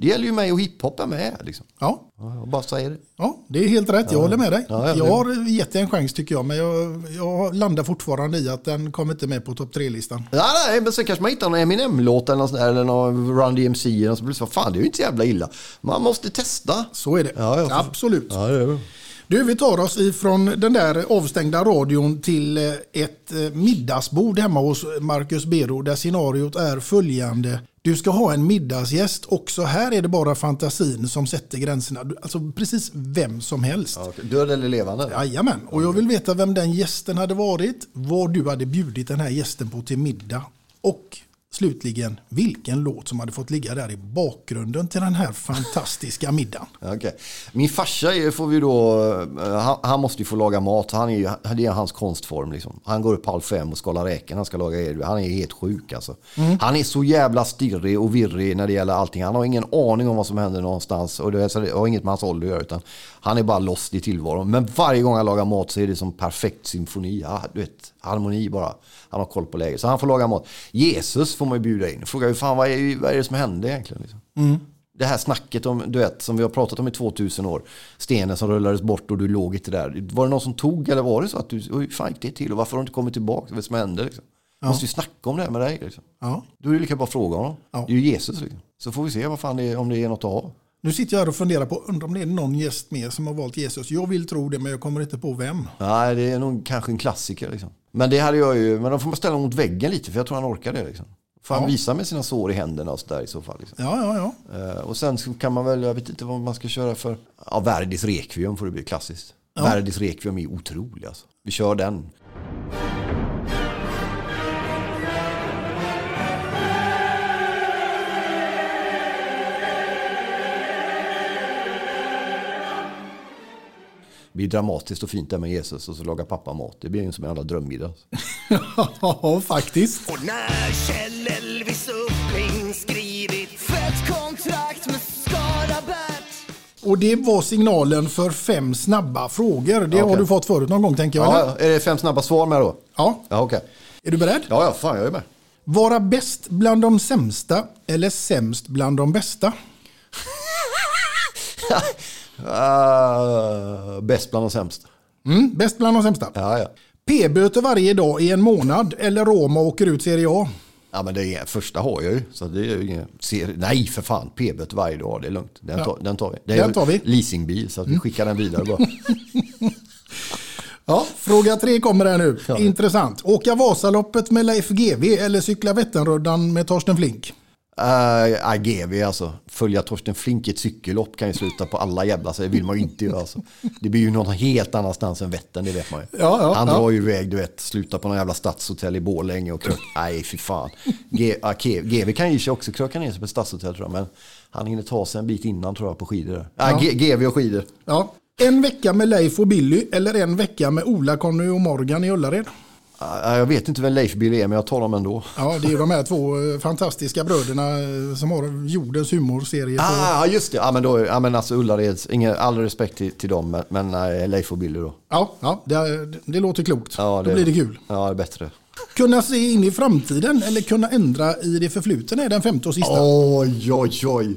Det gäller ju mig och hiphopen med. Liksom. Ja. Jag bara säger det. Ja, det är helt rätt. Jag Ja. håller med dig. Ja, ja, jag har gett det en chans tycker jag, men jag, jag landar fortfarande i att den kommer inte med på topp tre-listan. Nej, nej, men sen kanske man hittar någon Eminem-låt eller, något sånt där, eller någon Run DMC eller något, så blir det så, fan det är ju inte så jävla illa. Man måste testa. Så är det. Ja, ja, Absolut. Det. Du, vi tar oss ifrån den där avstängda radion till eh, ett eh, middagsbord hemma hos Marcus Bero där scenariot är följande. Du ska ha en middagsgäst. Också här är det bara fantasin som sätter gränserna. Alltså precis vem som helst. Ja, okej. Död eller levande? Jajamän, och jag vill veta vem den gästen hade varit, vad du hade bjudit den här gästen på till middag och slutligen vilken låt som hade fått ligga där i bakgrunden till den här fantastiska middagen. Okej. Min farsa får vi då, eh, han, han måste ju få laga mat. Han är ju, det är hans konstform. Liksom. Han går upp halv fem och skalar räken. Han ska laga er. Han är helt sjuk alltså. Mm. Han är så jävla stirrig och virrig när det gäller allting. Han har ingen aning om vad som händer någonstans. Och det har inget med hans ålder att göra. Utan han är bara lost i tillvaron. Men varje gång han lagar mat så är det som perfekt symfoni. Ja, du vet, harmoni bara. Han har koll på läget. Så han får laga mat. Jesus får man ju bjuda in. Fråga hur fan, vad är, vad är det som händer egentligen? Liksom? Mm. Det här snacket om, du vet, som vi har pratat om i 2000 år. Stenen som rullades bort och du låg inte där. Var det någon som tog eller var det så att du, hur fan gick det till och varför har du inte kommit tillbaka? Vad är det som hände? Liksom? Ja. Måste ju snacka om det här med dig. Liksom. Ja. Då är det lika bra att fråga honom. Ja. Det är ju Jesus. Liksom. Så får vi se vad fan det är, om det är något att ha. Nu sitter jag här och funderar på, undrar om det är någon gäst mer som har valt Jesus. Jag vill tro det, men jag kommer inte på vem. Nej, det är nog kanske en klassiker. Liksom. Men det hade jag ju, men då får man ställa mot väggen lite för jag tror han orkar det. Liksom. Får han Ja. visa med sina sår i händerna och sådär i så fall. Liksom. Ja, ja, ja. Eh, och sen så kan man väl, jag vet inte vad man ska köra för. Ja, Verdis Requiem får det bli klassiskt. Ja. Verdis Requiem är otrolig alltså. Vi kör den. Blir dramatiskt och fint där med Jesus och så lagar pappa mat. Det blir ju som en jävla drömmiddag. Ja, faktiskt. Och när Kjell Elvis Uppling skrivit fett kontrakt med Skaraberg Och det var signalen för fem snabba frågor. Det har Okej. du fått förut någon gång tänker jag. Ja, eller? är det fem snabba svar med då? Ja. Ja, okej. Är du beredd? Ja, ja, fan jag är med. Vara bäst bland de sämsta eller sämst bland de bästa? Uh, bäst bland de sämsta. Mm, bäst bland de sämsta. Ja, ja. P-böter varje dag i en månad eller Roma åker ut Serie A? Ja, men det är, första har jag ju. Så det är ingen, ser, nej, för fan. P-böter varje dag, det är lugnt. Den, Ja. tar, den tar vi. Det är Den tar vi. leasingbil, så att vi skickar den vidare bara. Ja, fråga tre kommer här nu. Intressant. Åka Vasaloppet med Leif GW eller cykla Vätternrundan med Torsten Flink? Uh, GV alltså. Följa Torsten Flink i ett cykellopp kan ju sluta på alla jävla så det vill man ju inte göra. Alltså. Det blir ju någon helt annanstans än Vättern, det vet man ju. Ja, ja, Han ja. drar ju iväg, du vet, sluta på någon jävla stadshotell i Borlänge och krök. Nej, fy fan. G, uh, GV kan ju också kröka ner sig på ett stadshotell tror jag, men han hinner ta sig en bit innan tror jag på skidor. Ja. G, GV och skidor. Ja. En vecka med Leif och Billy eller en vecka med Ola, Conny och Morgan i Ullared? Jag vet inte vem Leif Bill är, men jag tar dem ändå. Ja, det är de här två eh, fantastiska bröderna eh, som har jordens humorserie. Ah, just det. Ja, men, då, ja, men alltså Ullareds, ingen, all respekt till, till dem, men, nej, Leif och Billy då. Ja, ja det, det låter klokt. Ja, Då blir det kul. Ja, det är bättre. Kunna se in i framtiden eller kunna ändra i det förflutna är den femte och sista. Oj, oj, oj.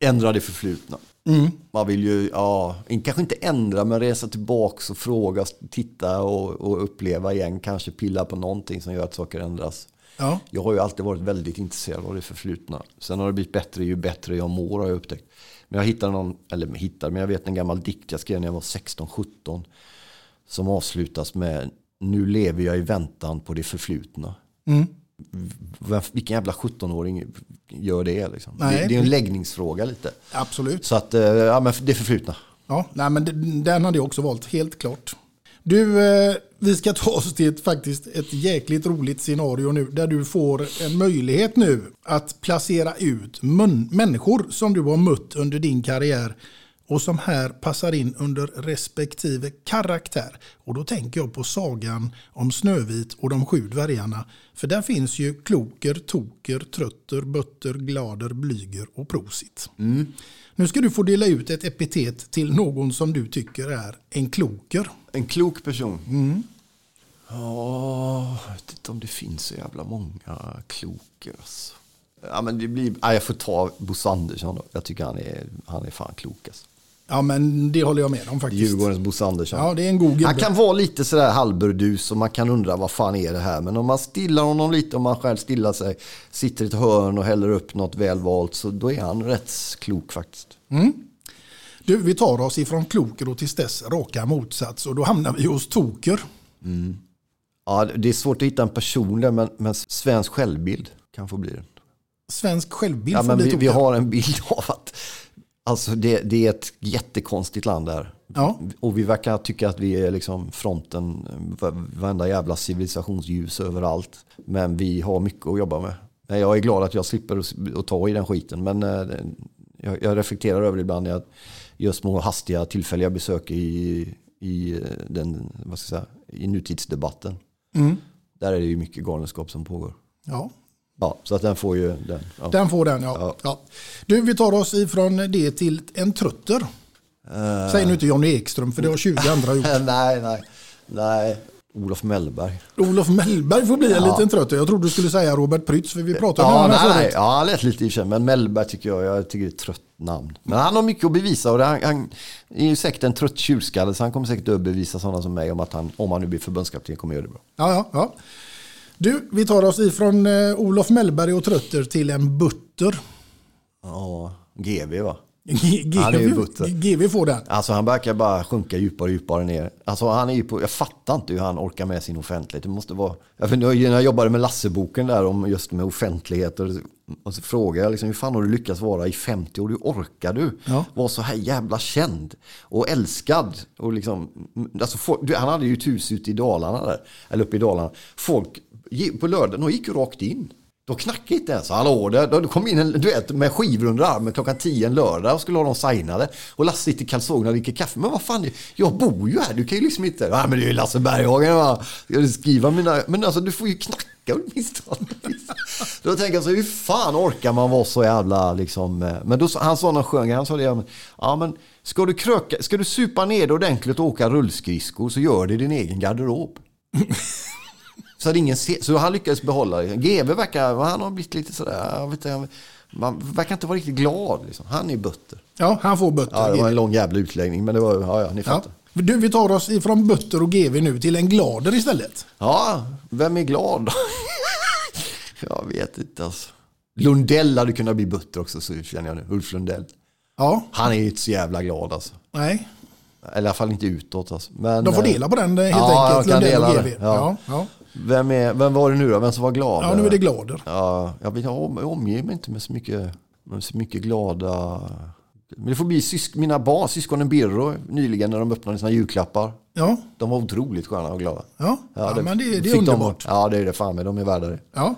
Ändra det förflutna. Mm. Man vill ju, ja, kanske inte ändra, men resa tillbaka och fråga, titta och, och uppleva igen. Kanske pilla på någonting som gör att saker ändras. Ja. Jag har ju alltid varit väldigt intresserad av det förflutna. Sen har det blivit bättre ju bättre jag mår har jag upptäckt. Men jag hittade någon, eller hittade, men jag vet en gammal dikt jag skrev när jag var 16-17. Som avslutas med Nu lever jag i väntan på det förflutna. Mm. Vilken jävla 17-åring gör det? Liksom? Nej. Det, det är en läggningsfråga lite. Absolut. Så att, eh, ja men det förflutna. Ja, nej, men den hade jag också valt, helt klart. Du, eh, vi ska ta oss till ett, faktiskt ett jäkligt roligt scenario nu där du får en möjlighet nu att placera ut människor som du har mött under din karriär och som här passar in under respektive karaktär. Och då tänker jag på sagan om Snövit och de sju dvärgarna. För där finns ju kloker, toker, trötter, bötter, glader, blyger och prosit. Nu ska du få dela ut ett epitet till någon som du tycker är en kloker. En klok person. Mm. Ja, jag vet inte om det finns så jävla många kloker. Alltså. Ja, men det blir, ja, jag får ta Bosse Andersson då. Jag tycker han är, han är fan klok. Ja, men det håller jag med om faktiskt. Djurgårdens Bosse Andersson. Ja, det är en god gubbe. Han kan vara lite sådär halvburdus och man kan undra vad fan är det här. Men om man stillar honom lite, om man själv stillar sig, sitter i ett hörn och häller upp något välvalt, så då är han rätt klok faktiskt. Mm. Du, vi tar oss ifrån kloker och tills dess raka motsats och då hamnar vi hos toker. Mm. Ja, det är svårt att hitta en person där, men, men svensk självbild kan få bli det. Svensk självbild Ja, men vi, vi har en bild av att alltså det, det är ett jättekonstigt land där. Ja. Och vi verkar tycka att vi är liksom fronten, va- varenda jävla civilisationsljus överallt. Men vi har mycket att jobba med. Men Jag är glad att jag slipper att, ta i den skiten. Men eh, jag, reflekterar över det ibland jag gör små hastiga tillfälliga besök i, i, eh, den, vad ska jag säga, i nutidsdebatten. Mm. Där är det ju mycket galenskap som pågår. Ja, Ja, så att den får ju den. Ja. den får den ja. ja. Du, vi tar oss ifrån det till en trutter. Eh, Säg nu inte Johnny Ekström för det har 20 andra gjort. nej, nej, nej. Olof Mellberg. Olof Mellberg får bli en Ja. liten trutter. Jag trodde du skulle säga Robert Prytz för vi pratade om Ja, honom här nej. förut. ja, han lät lite i sig, men Mellberg tycker jag, jag tycker det är ett trött namn. Men han har mycket att bevisa och han, han är ju säkert en trött tjurskalle så han kommer säkert att bevisa sådana som mig om att han, om han nu blir förbundskapten, kommer göra det bra. Ja, ja, ja. Du, vi tar oss ifrån eh, Olof Mellberg och Trötter till en butter. Ja, GV va? G- Han är ju butter. GV får den. Alltså han verkar bara sjunka djupare och djupare ner. Alltså han är ju på, jag fattar inte hur han orkar med sin offentlighet. Det måste vara, jag, när jag jobbade med Lasseboken där om just med offentlighet och, och så frågade jag liksom, hur fan har du lyckats vara i 50 år? Hur orkar du Ja. vara så här jävla känd och älskad? Och liksom, alltså folk, han hade ju ett hus ute i Dalarna där, eller uppe i Dalarna. Folk på lördagen, de gick ju rakt in. De knackade inte ens. Hallå, det, kom in en duett med skivor under armen klockan 10 en lördag och skulle ha dem signade. Och Lasse sitter i kalsongerna och dricker kaffe. Men vad fan, jag bor ju här. Du kan ju liksom inte... Ja, men det är ju Lasse Berghagen. Va? Ska du skriva mina... Men alltså, du får ju knacka åtminstone. Då tänker jag så, hur fan orkar man vara så jävla liksom... Eh? Men då, han sa någon skön grej, han sa det, ja, men, ska du kröka, ska du supa ner ordentligt och åka rullskridskor så gör det i din egen garderob. Så, att ingen se, så han lyckades behålla det. GV verkar, han har blivit lite sådär, jag vet inte, man verkar inte vara riktigt glad. Liksom. Han är butter. Ja, han får butter. Ja, det var en lång jävla utläggning, men det var, ja, ja ni Ja. fattar. Du, vi tar oss ifrån butter och GV nu till en glader istället. Ja, vem är glad jag vet inte alltså. Lundell hade kunnat bli butter också, så känner jag nu. Ulf Lundell. Ja, Han är ju inte så jävla glad alltså. nej. Eller i alla fall inte utåt. Alltså. Men, De får eh, dela på den eh, helt ja, enkelt. jag kan Lundell och dela GV. det. Ja. Ja, ja. Vem, är, vem var det nu då? Vem som var glad? ja, nu är det glader. Ja, jag, jag om- jag omger mig inte med så mycket, med så mycket glada... Men det får bli sysk, mina barn, syskonen Birro, nyligen när de öppnade sina julklappar. Ja, De var otroligt sköna och glada. ja. ja, men det, det är fick de- underbart. ja, det är det fan med. De är värda det. Ja.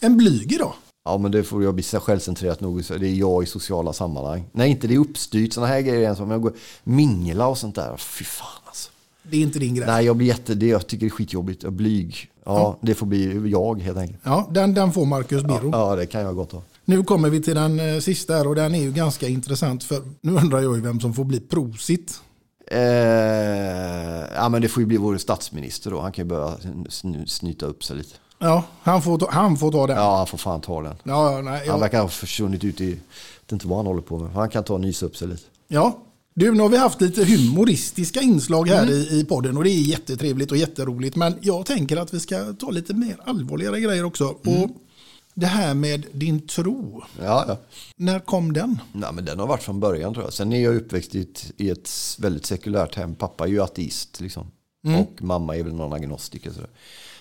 En blyg då? Ja, men det får jag bli självcentrerat nog. Det är jag i sociala sammanhang. Nej, inte det är uppstyrt. Sådana här grejer är som jag går mingla och sånt där. Fy fan alltså. Det är inte din grej. Nej, jag blir jätte... Det jag tycker det är skitjobbigt. Jag är blyg. Ja, det får bli jag helt enkelt. Ja, den, den får Marcus Birro. Ja, det kan jag gott ha. Nu kommer vi till den eh, sista här och den är ju ganska intressant för nu undrar jag ju vem som får bli prosit. Eh, ja, men det får ju bli vår statsminister då. Han kan ju börja sn- snyta upp sig lite. Ja, han får ta, han får ta den. Ja, han får fan ta den. Ja, ja, nej, Han ja. verkar ha försvunnit ut i... Jag vet inte vad han håller på med. Han kan ta och nysa upp sig lite. ja. Du, nu har vi haft lite humoristiska inslag här Mm. i, i podden och det är jättetrevligt och jätteroligt. Men jag tänker att vi ska ta lite mer allvarligare grejer också. Mm. Och det här med din tro, Ja, ja. när kom den? Nej, men den har varit från början tror jag. Sen är jag uppväxt i ett, i ett väldigt sekulärt hem. Pappa är ju ateist liksom. Mm. Och mamma är väl någon agnostiker. Sådär.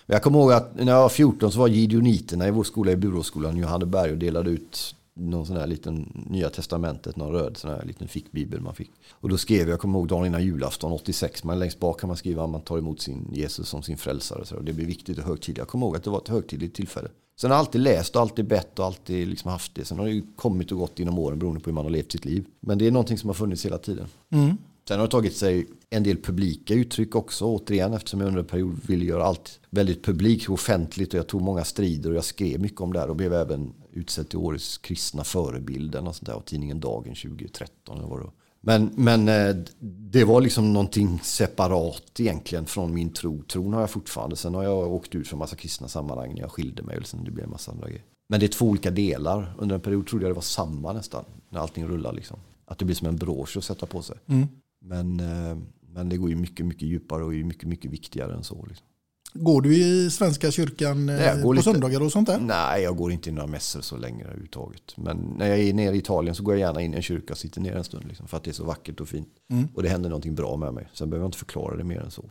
Jag kommer ihåg att när jag var 14 så var gideoniterna i vår skola i Buråsskolan i Johanneberg och delade ut någon sån här liten Nya Testamentet, någon röd sån här liten fickbibel man fick. Och då skrev jag, jag kommer ihåg dagen innan julafton 86, men längst bak kan man skriva att man tar emot sin Jesus som sin frälsare. Så det blir viktigt och högtidligt. Jag kommer ihåg att det var ett högtidligt tillfälle. Sen har jag alltid läst och alltid bett och alltid liksom haft det. Sen har det ju kommit och gått inom åren beroende på hur man har levt sitt liv. Men det är någonting som har funnits hela tiden. Mm. Sen har det tagit sig en del publika uttryck också. Återigen eftersom jag under en period ville göra allt väldigt publikt och offentligt. Och jag tog många strider och jag skrev mycket om det här. Och blev även utsedd till årets kristna förebilden och sånt där. Och tidningen Dagen 2013. eller vad det var. Men, men eh, det var liksom någonting separat egentligen från min tro. Tron har jag fortfarande. Sen har jag åkt ut från massa kristna sammanhang när jag skilde mig. Och sen det blev en massa andra grejer. Men det är två olika delar. Under en period trodde jag det var samma nästan. När allting rullar liksom. Att det blir som en brosch att sätta på sig. Mm. Men, eh, men det går ju mycket, mycket djupare och är mycket, mycket viktigare än så. Liksom. Går du i Svenska kyrkan eh, Nej, går på lite- söndagar och sånt där? Nej, jag går inte i några mässor så länge överhuvudtaget. Men när jag är nere i Italien så går jag gärna in i en kyrka och sitter ner en stund. Liksom, för att det är så vackert och fint. Mm. Och det händer någonting bra med mig. Sen behöver jag inte förklara det mer än så.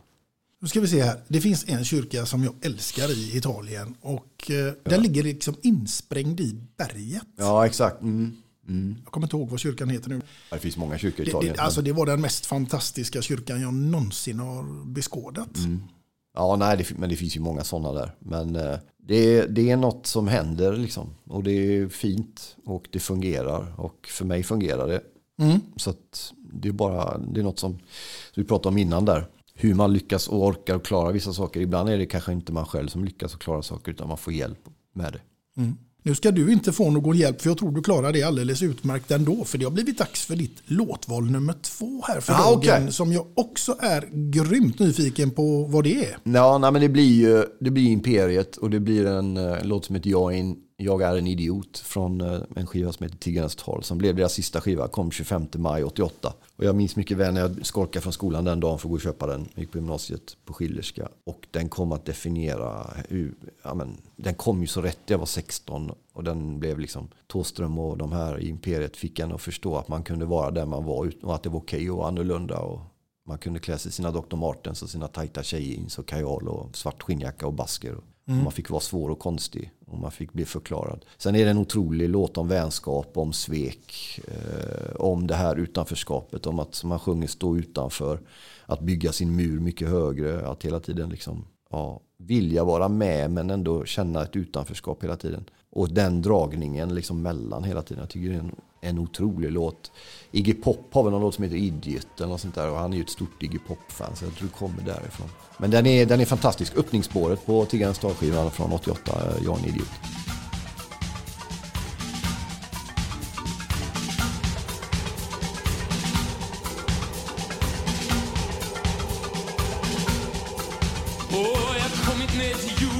Nu ska vi se här. Det finns en kyrka som jag älskar i Italien. Och eh, den ligger liksom insprängd i berget. Ja, exakt. Mm. Mm. Jag kommer inte ihåg vad kyrkan heter nu. Det finns många kyrkor i Italien. det, alltså det var den mest fantastiska kyrkan jag någonsin har beskådat. Mm. Ja, nej, det, men det finns ju många sådana där. Men eh, det, det är något som händer liksom. Och det är fint och det fungerar. Och för mig fungerar det. Mm. Så att det är bara, det är något som, som vi pratade om innan där. Hur man lyckas och orkar och klara vissa saker. Ibland är det kanske inte man själv som lyckas och klarar saker utan man får hjälp med det. Mm. Nu ska du inte få någon hjälp för jag tror du klarar det alldeles utmärkt ändå. För det har blivit dags för ditt låtval nummer två här för Ah, dagen. okej. Som jag också är grymt nyfiken på vad det är. Ja, nej, men det blir ju det blir Imperiet och det blir en uh, låt som heter jag är, en, jag är en idiot från eh, en skiva som heter Tiggarnas tal som blev deras sista skiva, kom 25 maj 88. Och jag minns mycket väl när jag skolkade från skolan den dagen för att gå och köpa den. Jag gick på gymnasiet på Schillerska och den kom att definiera hur, ja, men, den kom ju så rätt, jag var 16 och den blev liksom Tåström och de här i Imperiet fick en att förstå att man kunde vara där man var och att det var okej och annorlunda och man kunde klä sig i sina Dr. Martens och sina tajta tjejjeans och kajal och svart skinnjacka och basker. Mm. Man fick vara svår och konstig och man fick bli förklarad. Sen är det en otrolig låt om vänskap, om svek, eh, om det här utanförskapet, om att man sjunger stå utanför, att bygga sin mur mycket högre, att hela tiden liksom ja, vilja vara med men ändå känna ett utanförskap hela tiden. Och den dragningen liksom mellan hela tiden. Jag tycker det är en, en otrolig låt. Iggy Pop har väl någon låt som heter Idiot eller något sånt där. Och han är ju ett stort Iggy Pop-fan så jag tror det kommer därifrån. Men den är, den är fantastisk. Öppningsspåret på Tiggarens dagskivan från 88, eh, Jag är en idiot. Oh, jag har kommit ner till jorden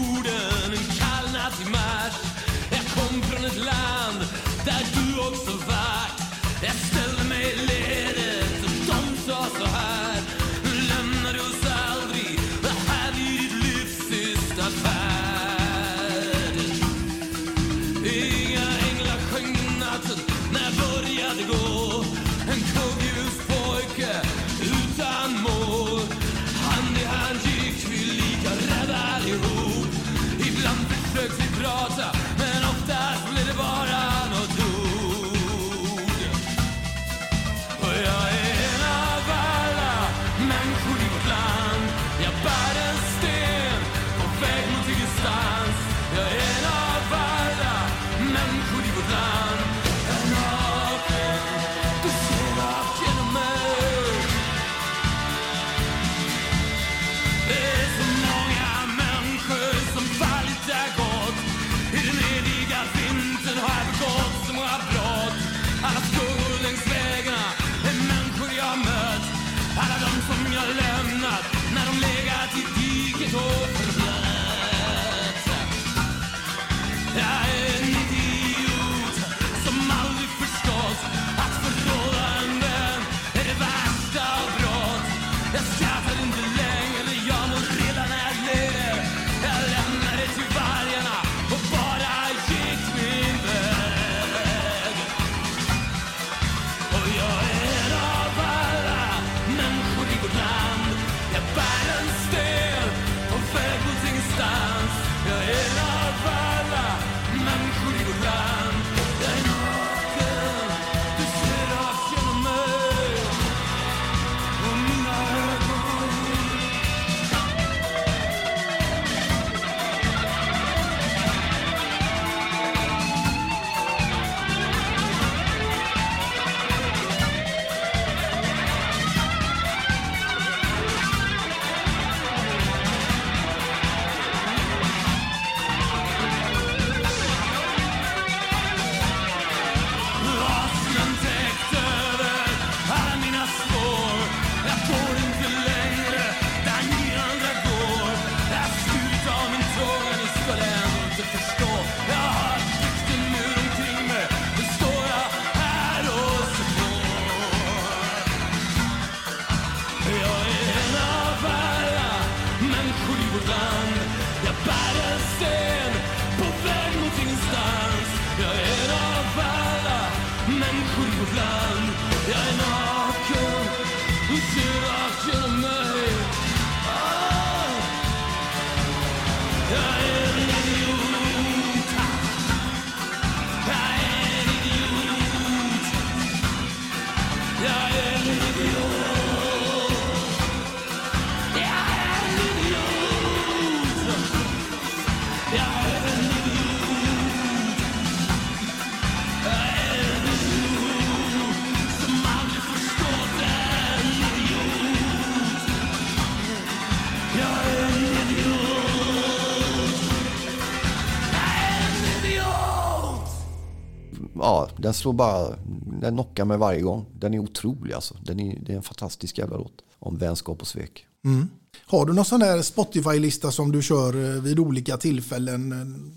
Ja, den slår bara, den knockar mig varje gång. Den är otrolig alltså. Den är, det är en fantastisk jävla låt. Om vänskap och svek. Mm. Har du någon sån där Spotify-lista som du kör eh, vid olika tillfällen?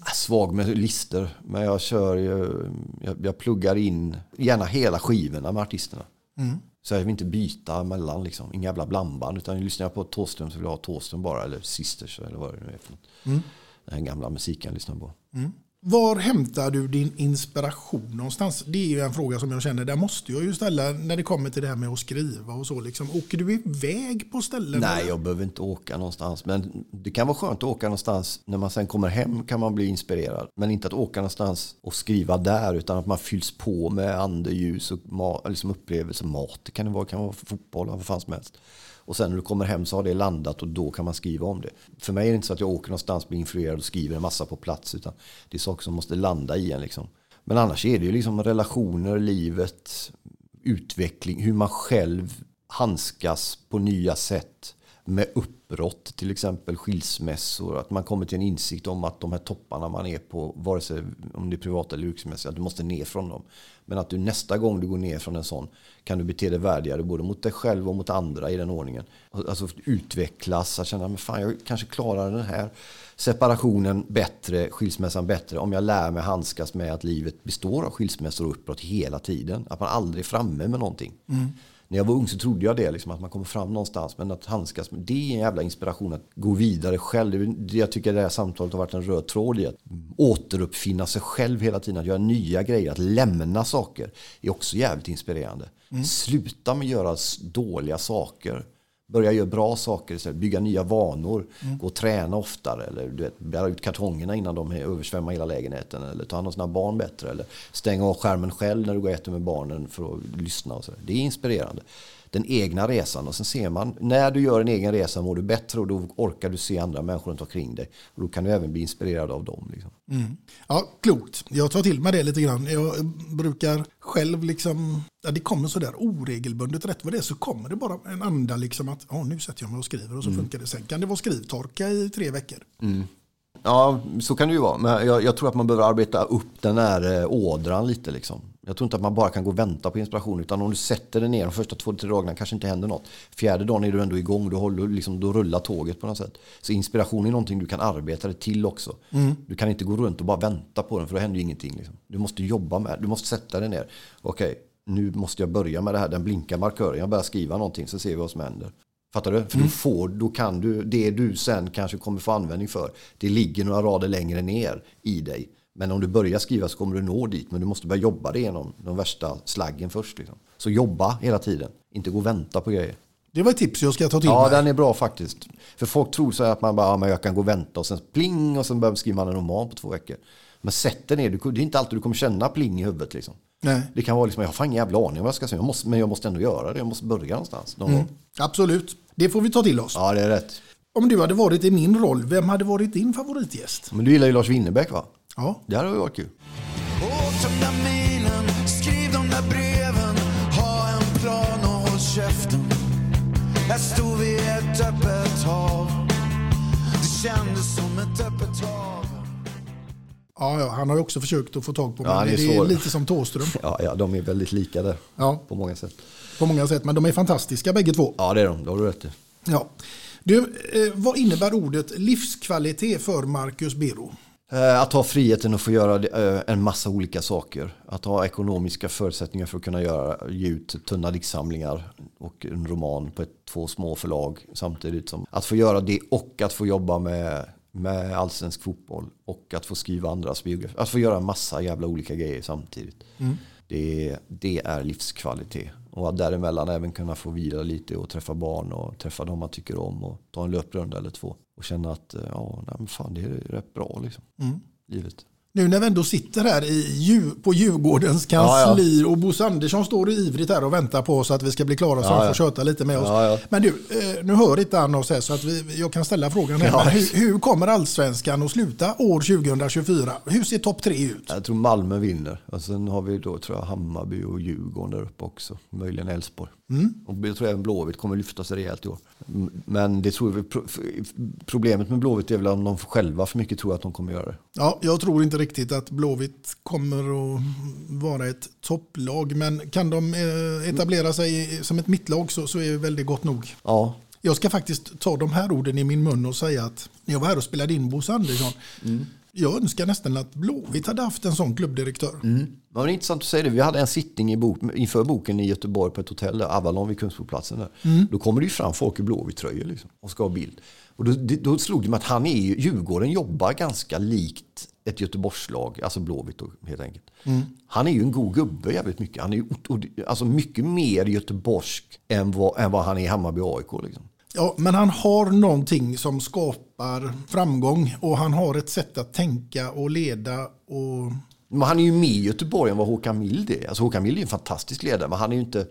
Äh, Svag med lister, men jag kör jag, jag pluggar in gärna hela skivorna med artisterna. Mm. Så jag vill inte byta mellan, liksom. inga jävla blandband. Utan lyssnar jag på Thåström så vill jag ha Thåström bara, eller Sisters eller vad det nu är för något. Mm. Den här gamla musiken jag lyssnar på. Mm. Var hämtar du din inspiration någonstans? Det är ju en fråga som jag känner, där måste jag ju ställa när det kommer till det här med att skriva och så. Liksom. Åker du iväg på ställen? Nej, eller? jag behöver inte åka någonstans. Men det kan vara skönt att åka någonstans. När man sen kommer hem kan man bli inspirerad. Men inte att åka någonstans och skriva där. Utan att man fylls på med andeljus och ma- liksom upplevelse. Mat det kan det vara, det kan vara fotboll, vad fan som helst. Och sen när du kommer hem så har det landat och då kan man skriva om det. För mig är det inte så att jag åker någonstans, blir influerad och skriver en massa på plats. Utan det är saker som måste landa i en. Liksom. Men annars är det ju liksom relationer, livet, utveckling, hur man själv handskas på nya sätt med uppbrott, till exempel skilsmässor. Att man kommer till en insikt om att de här topparna man är på, vare sig om det är privata eller yrkesmässiga, att du måste ner från dem. Men att du nästa gång du går ner från en sån kan du bete dig värdigare både mot dig själv och mot andra i den ordningen. Alltså utvecklas, att känna att fan, jag kanske klarar den här separationen bättre, skilsmässan bättre om jag lär mig handskas med att livet består av skilsmässor och uppbrott hela tiden. Att man aldrig är framme med någonting. Mm. När jag var ung så trodde jag det, liksom, att man kommer fram någonstans. Men att handskas med, det är en jävla inspiration att gå vidare själv. Det jag tycker det här samtalet har varit en röd tråd i. Att återuppfinna sig själv hela tiden, att göra nya grejer, att lämna saker är också jävligt inspirerande. Mm. Sluta med att göra dåliga saker. Börja göra bra saker istället. Bygga nya vanor. Mm. Gå och träna oftare. Eller du vet, bära ut kartongerna innan de översvämmar hela lägenheten. Eller ta hand om sina barn bättre. Eller stänga av skärmen själv när du går och äter med barnen för att lyssna. Och så. där. Det är inspirerande. Den egna resan. Och sen ser man, när du gör en egen resa mår du bättre och då orkar du se andra människor runt omkring dig. Och då kan du även bli inspirerad av dem. Liksom. Mm. Ja, klokt. Jag tar till mig det lite grann. Jag brukar själv liksom, ja, det kommer sådär oregelbundet. Rätt vad det är så kommer det bara en anda liksom att ja, nu sätter jag mig och skriver och så Mm. funkar det. Sen kan det vara skrivtorka i tre veckor. Mm. Ja, så kan det ju vara. Men jag, jag tror att man behöver arbeta upp den här eh, ådran lite. Liksom. Jag tror inte att man bara kan gå och vänta på inspiration. Utan om du sätter dig ner de första två, tre dagarna kanske inte händer något. Fjärde dagen är du ändå igång. Då, håller, du liksom, då rullar tåget på något sätt. Så inspiration är någonting du kan arbeta dig till också. Mm. Du kan inte gå runt och bara vänta på den för då händer ju ingenting. Liksom. Du måste jobba med Du måste sätta dig ner. Okej, nu måste jag börja med det här. Den blinkar markören. Jag börjar skriva någonting så ser vi vad som händer. Fattar du? För Mm. då, får, då kan du, det du sen kanske kommer få användning för, det ligger några rader längre ner i dig. Men om du börjar skriva så kommer du nå dit. Men du måste börja jobba dig igenom de värsta slaggen först. Liksom. Så jobba hela tiden. Inte gå och vänta på grejer. Det var ett tips jag ska ta till Ja, mig. den är bra faktiskt. För folk tror så att man bara, ja, men jag kan gå och vänta och sen pling och sen börjar skriva en roman på två veckor. Men sätt dig ner, det är inte alltid du kommer känna pling i huvudet. Liksom. Nej. Det kan vara liksom, jag har fan ingen jävla aning vad jag ska säga, jag måste, men jag måste ändå göra det. Jag måste börja någonstans. Någon Mm. Absolut, det får vi ta till oss. Ja, det är rätt. Om du hade varit i min roll, vem hade varit din favoritgäst? Men du gillar ju Lars Winnerbäck va? Ja. Det hade varit kul. Åt de där mailen, skriv de där breven Ha en plan och håll käften Här stod vi ett öppet hav Det kändes som ett öppet hav Ja, ja, han har ju också försökt att få tag på mig. Ja, han är det är lite som Thåström Ja, ja, de är väldigt lika där. Ja. På många sätt. på många sätt. Men de är fantastiska bägge två. Ja, det är de. Det har du rätt i. Ja. Du, eh, vad innebär ordet livskvalitet för Marcus Bero? Eh, Att ha friheten att få göra eh, en massa olika saker. Att ha ekonomiska förutsättningar för att kunna göra, ge ut tunna diktsamlingar och en roman på ett, två små förlag samtidigt. som Att få göra det och att få jobba med, med allsvensk fotboll och att få skriva andras biografier. Att få göra en massa jävla olika grejer samtidigt. Mm. Det, det är livskvalitet. Och att däremellan även kunna få vila lite och träffa barn och träffa dem man tycker om och ta en löprunda eller två. Och känna att eh, ja, nej, fan, det är rätt bra liksom. Mm. Livet. Nu när vi ändå sitter här i, på Djurgårdens kansli och Bosse Andersson står ivrigt här och väntar på oss att vi ska bli klara så Ja, han ja. får köta lite med oss. Ja, ja. Men du, eh, nu hör inte han oss här så att vi, jag kan ställa frågan här. Ja. Hur, hur kommer allsvenskan att sluta år 2024? Hur ser topp tre ut? Jag tror Malmö vinner. Och sen har vi då tror jag Hammarby och Djurgården där uppe också. Möjligen Elfsborg. Mm. Och jag tror även Blåvitt kommer lyfta sig rejält i år. Men det tror pro- problemet med Blåvitt är väl om de själva för mycket tror att de kommer göra det. Ja, jag tror inte riktigt att Blåvitt kommer att vara ett topplag. Men kan de eh, etablera sig som ett mittlag så, så är det gott nog. Ja, Jag ska faktiskt ta de här orden i min mun och säga att när jag var här och spelade in Bosse Andersson. Jag önskar nästan att Blåvitt hade haft en sån klubbdirektör. Mm. Men det är intressant att säga det. Vi hade en sittning i bok, inför boken i Göteborg på ett hotell, där, Avalon vid Kungsportsplatsen. Där. Mm. Då kommer det ju fram folk i Blåvitt-tröjor liksom, och ska ha bild. Och då, då slog det mig att han är ju, Djurgården jobbar ganska likt ett Göteborgslag, alltså Blåvitt då, helt enkelt. Mm. Han är ju en god gubbe jävligt mycket. Han är ju alltså mycket mer göteborgsk än vad, än vad han är i Hammarby AIK. Liksom. Ja, men han har någonting som skapar framgång och han har ett sätt att tänka och leda. Och... Men han är ju mer i Göteborg än vad Håkan Mild är. Alltså Håkan Mild är ju en fantastisk ledare, men han är ju inte,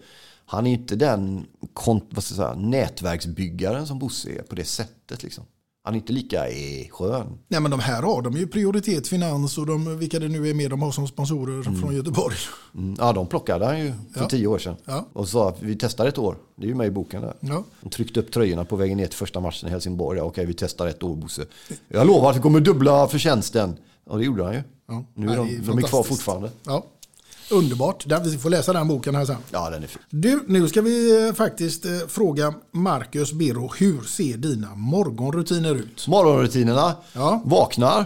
han är inte den kont- vad ska jag säga, nätverksbyggaren som Bosse är på det sättet. Liksom. Han är inte lika eh, skön. Nej, men de här har de ju prioritet finans och de, vilka det nu är med de har som sponsorer från Göteborg. Mm. Ja, de plockade han ju för Ja. tio år sedan. Ja. Och sa att vi testar ett år. Det är ju med i boken där. Ja. De tryckte upp tröjorna på vägen ner till första matchen i Helsingborg. Ja, Okej, vi testar ett år Bosse. Jag lovar att vi kommer dubbla förtjänsten. Och det gjorde han ju. Ja. Nu är de, är de är kvar fortfarande. Ja. Underbart. Vi får läsa den boken här sen. Ja, den är fin. Du, nu ska vi eh, faktiskt eh, fråga Marcus Bero. Hur ser dina morgonrutiner ut? Morgonrutinerna. Ja. Vaknar.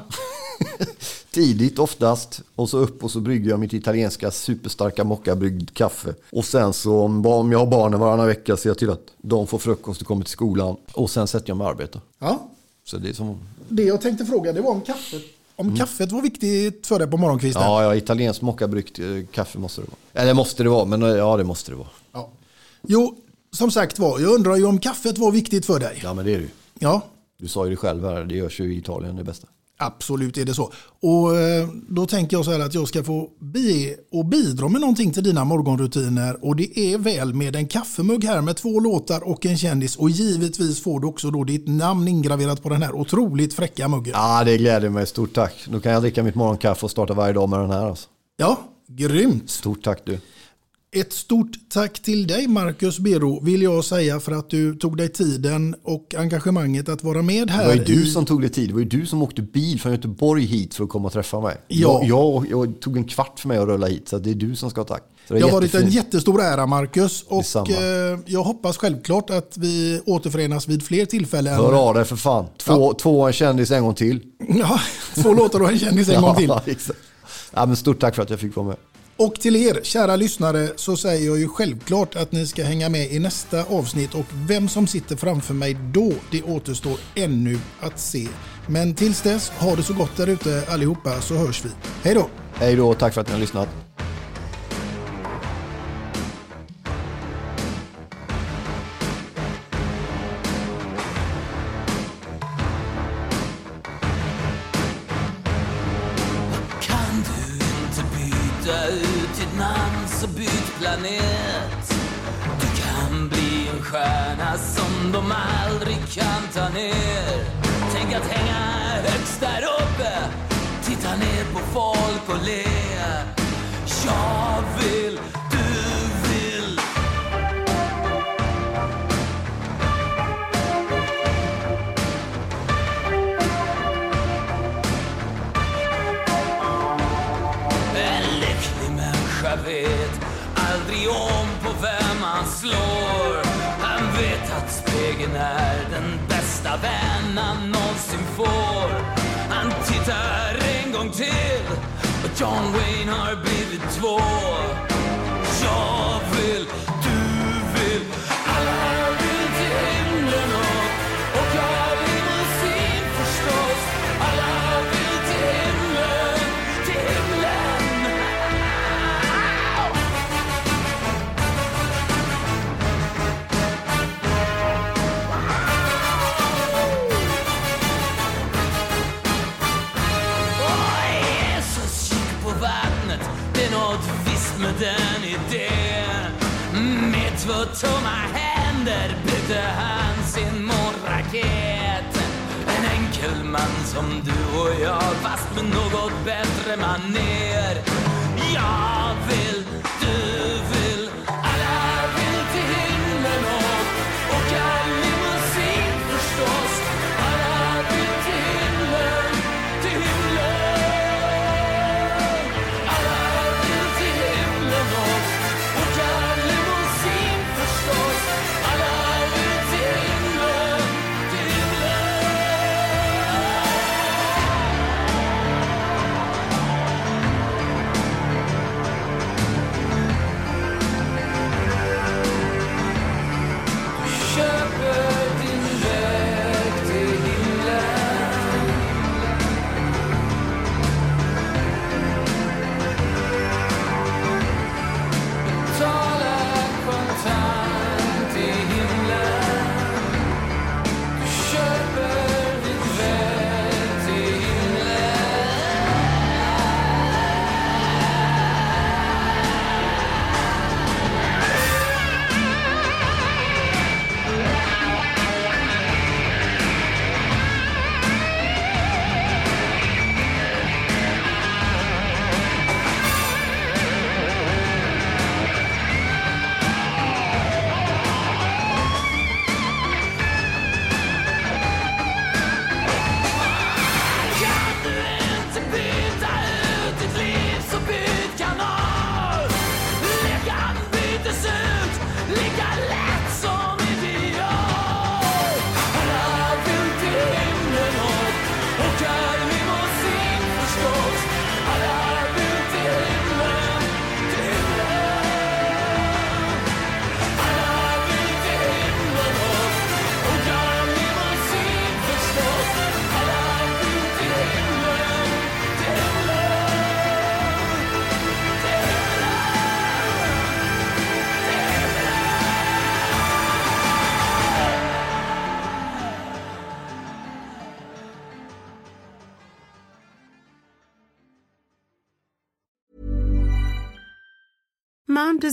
Tidigt oftast. Och så upp och så brygger jag mitt italienska superstarka mockabryggd kaffe. Och sen så om, jag har barnen varannan vecka ser jag till att de får frukost och kommer till skolan. Och sen sätter jag mig och arbetar. Ja. Så det är som... Det jag tänkte fråga det var om kaffet. Om kaffet var viktigt för dig på morgonkvisten. Ja, ja italiensk mockabryggt eh, kaffe måste det vara. Eller måste det vara, men eh, ja det måste det vara. Ja. Jo, som sagt var, jag undrar ju om kaffet var viktigt för dig. Ja, men det är det ju. Ja, Du sa ju det själv här, det görs ju i Italien det bästa. Absolut är det så. Och eh, då tänker jag så här att jag ska få be och bidra med någonting till dina morgonrutiner. Och det är väl med en kaffemugg här med två låtar och en kändis. Och givetvis får du också då ditt namn ingraverat på den här otroligt fräcka muggen. Ja, det gläder mig. Stort tack. Nu kan jag dricka mitt morgonkaffe och starta varje dag med den här. Alltså. Ja, grymt. Stort tack du. Ett stort tack till dig Marcus Bero vill jag säga för att du tog dig tiden och engagemanget att vara med Det här. var ju du i- som tog dig tid. Det var ju du som åkte bil från Göteborg hit för att komma och träffa mig. Ja. Jag, jag, jag tog en kvart för mig att rulla hit, så det är du som ska ha tack. Så Det har varit en jättestor ära Marcus och Detsamma. eh, jag hoppas självklart att vi återförenas vid fler tillfällen. Hör av dig för fan. Två, två en kändis en gång till. Ja, två låtar och en kändis en gång till. Ja, exakt. Ja, men stort tack för att jag fick vara med. Och till er kära lyssnare så säger jag ju självklart att ni ska hänga med i nästa avsnitt och vem som sitter framför mig då, det återstår ännu att se. Men tills dess, ha det så gott där ute allihopa så hörs vi. Hej då! Hej då och tack för att ni har lyssnat.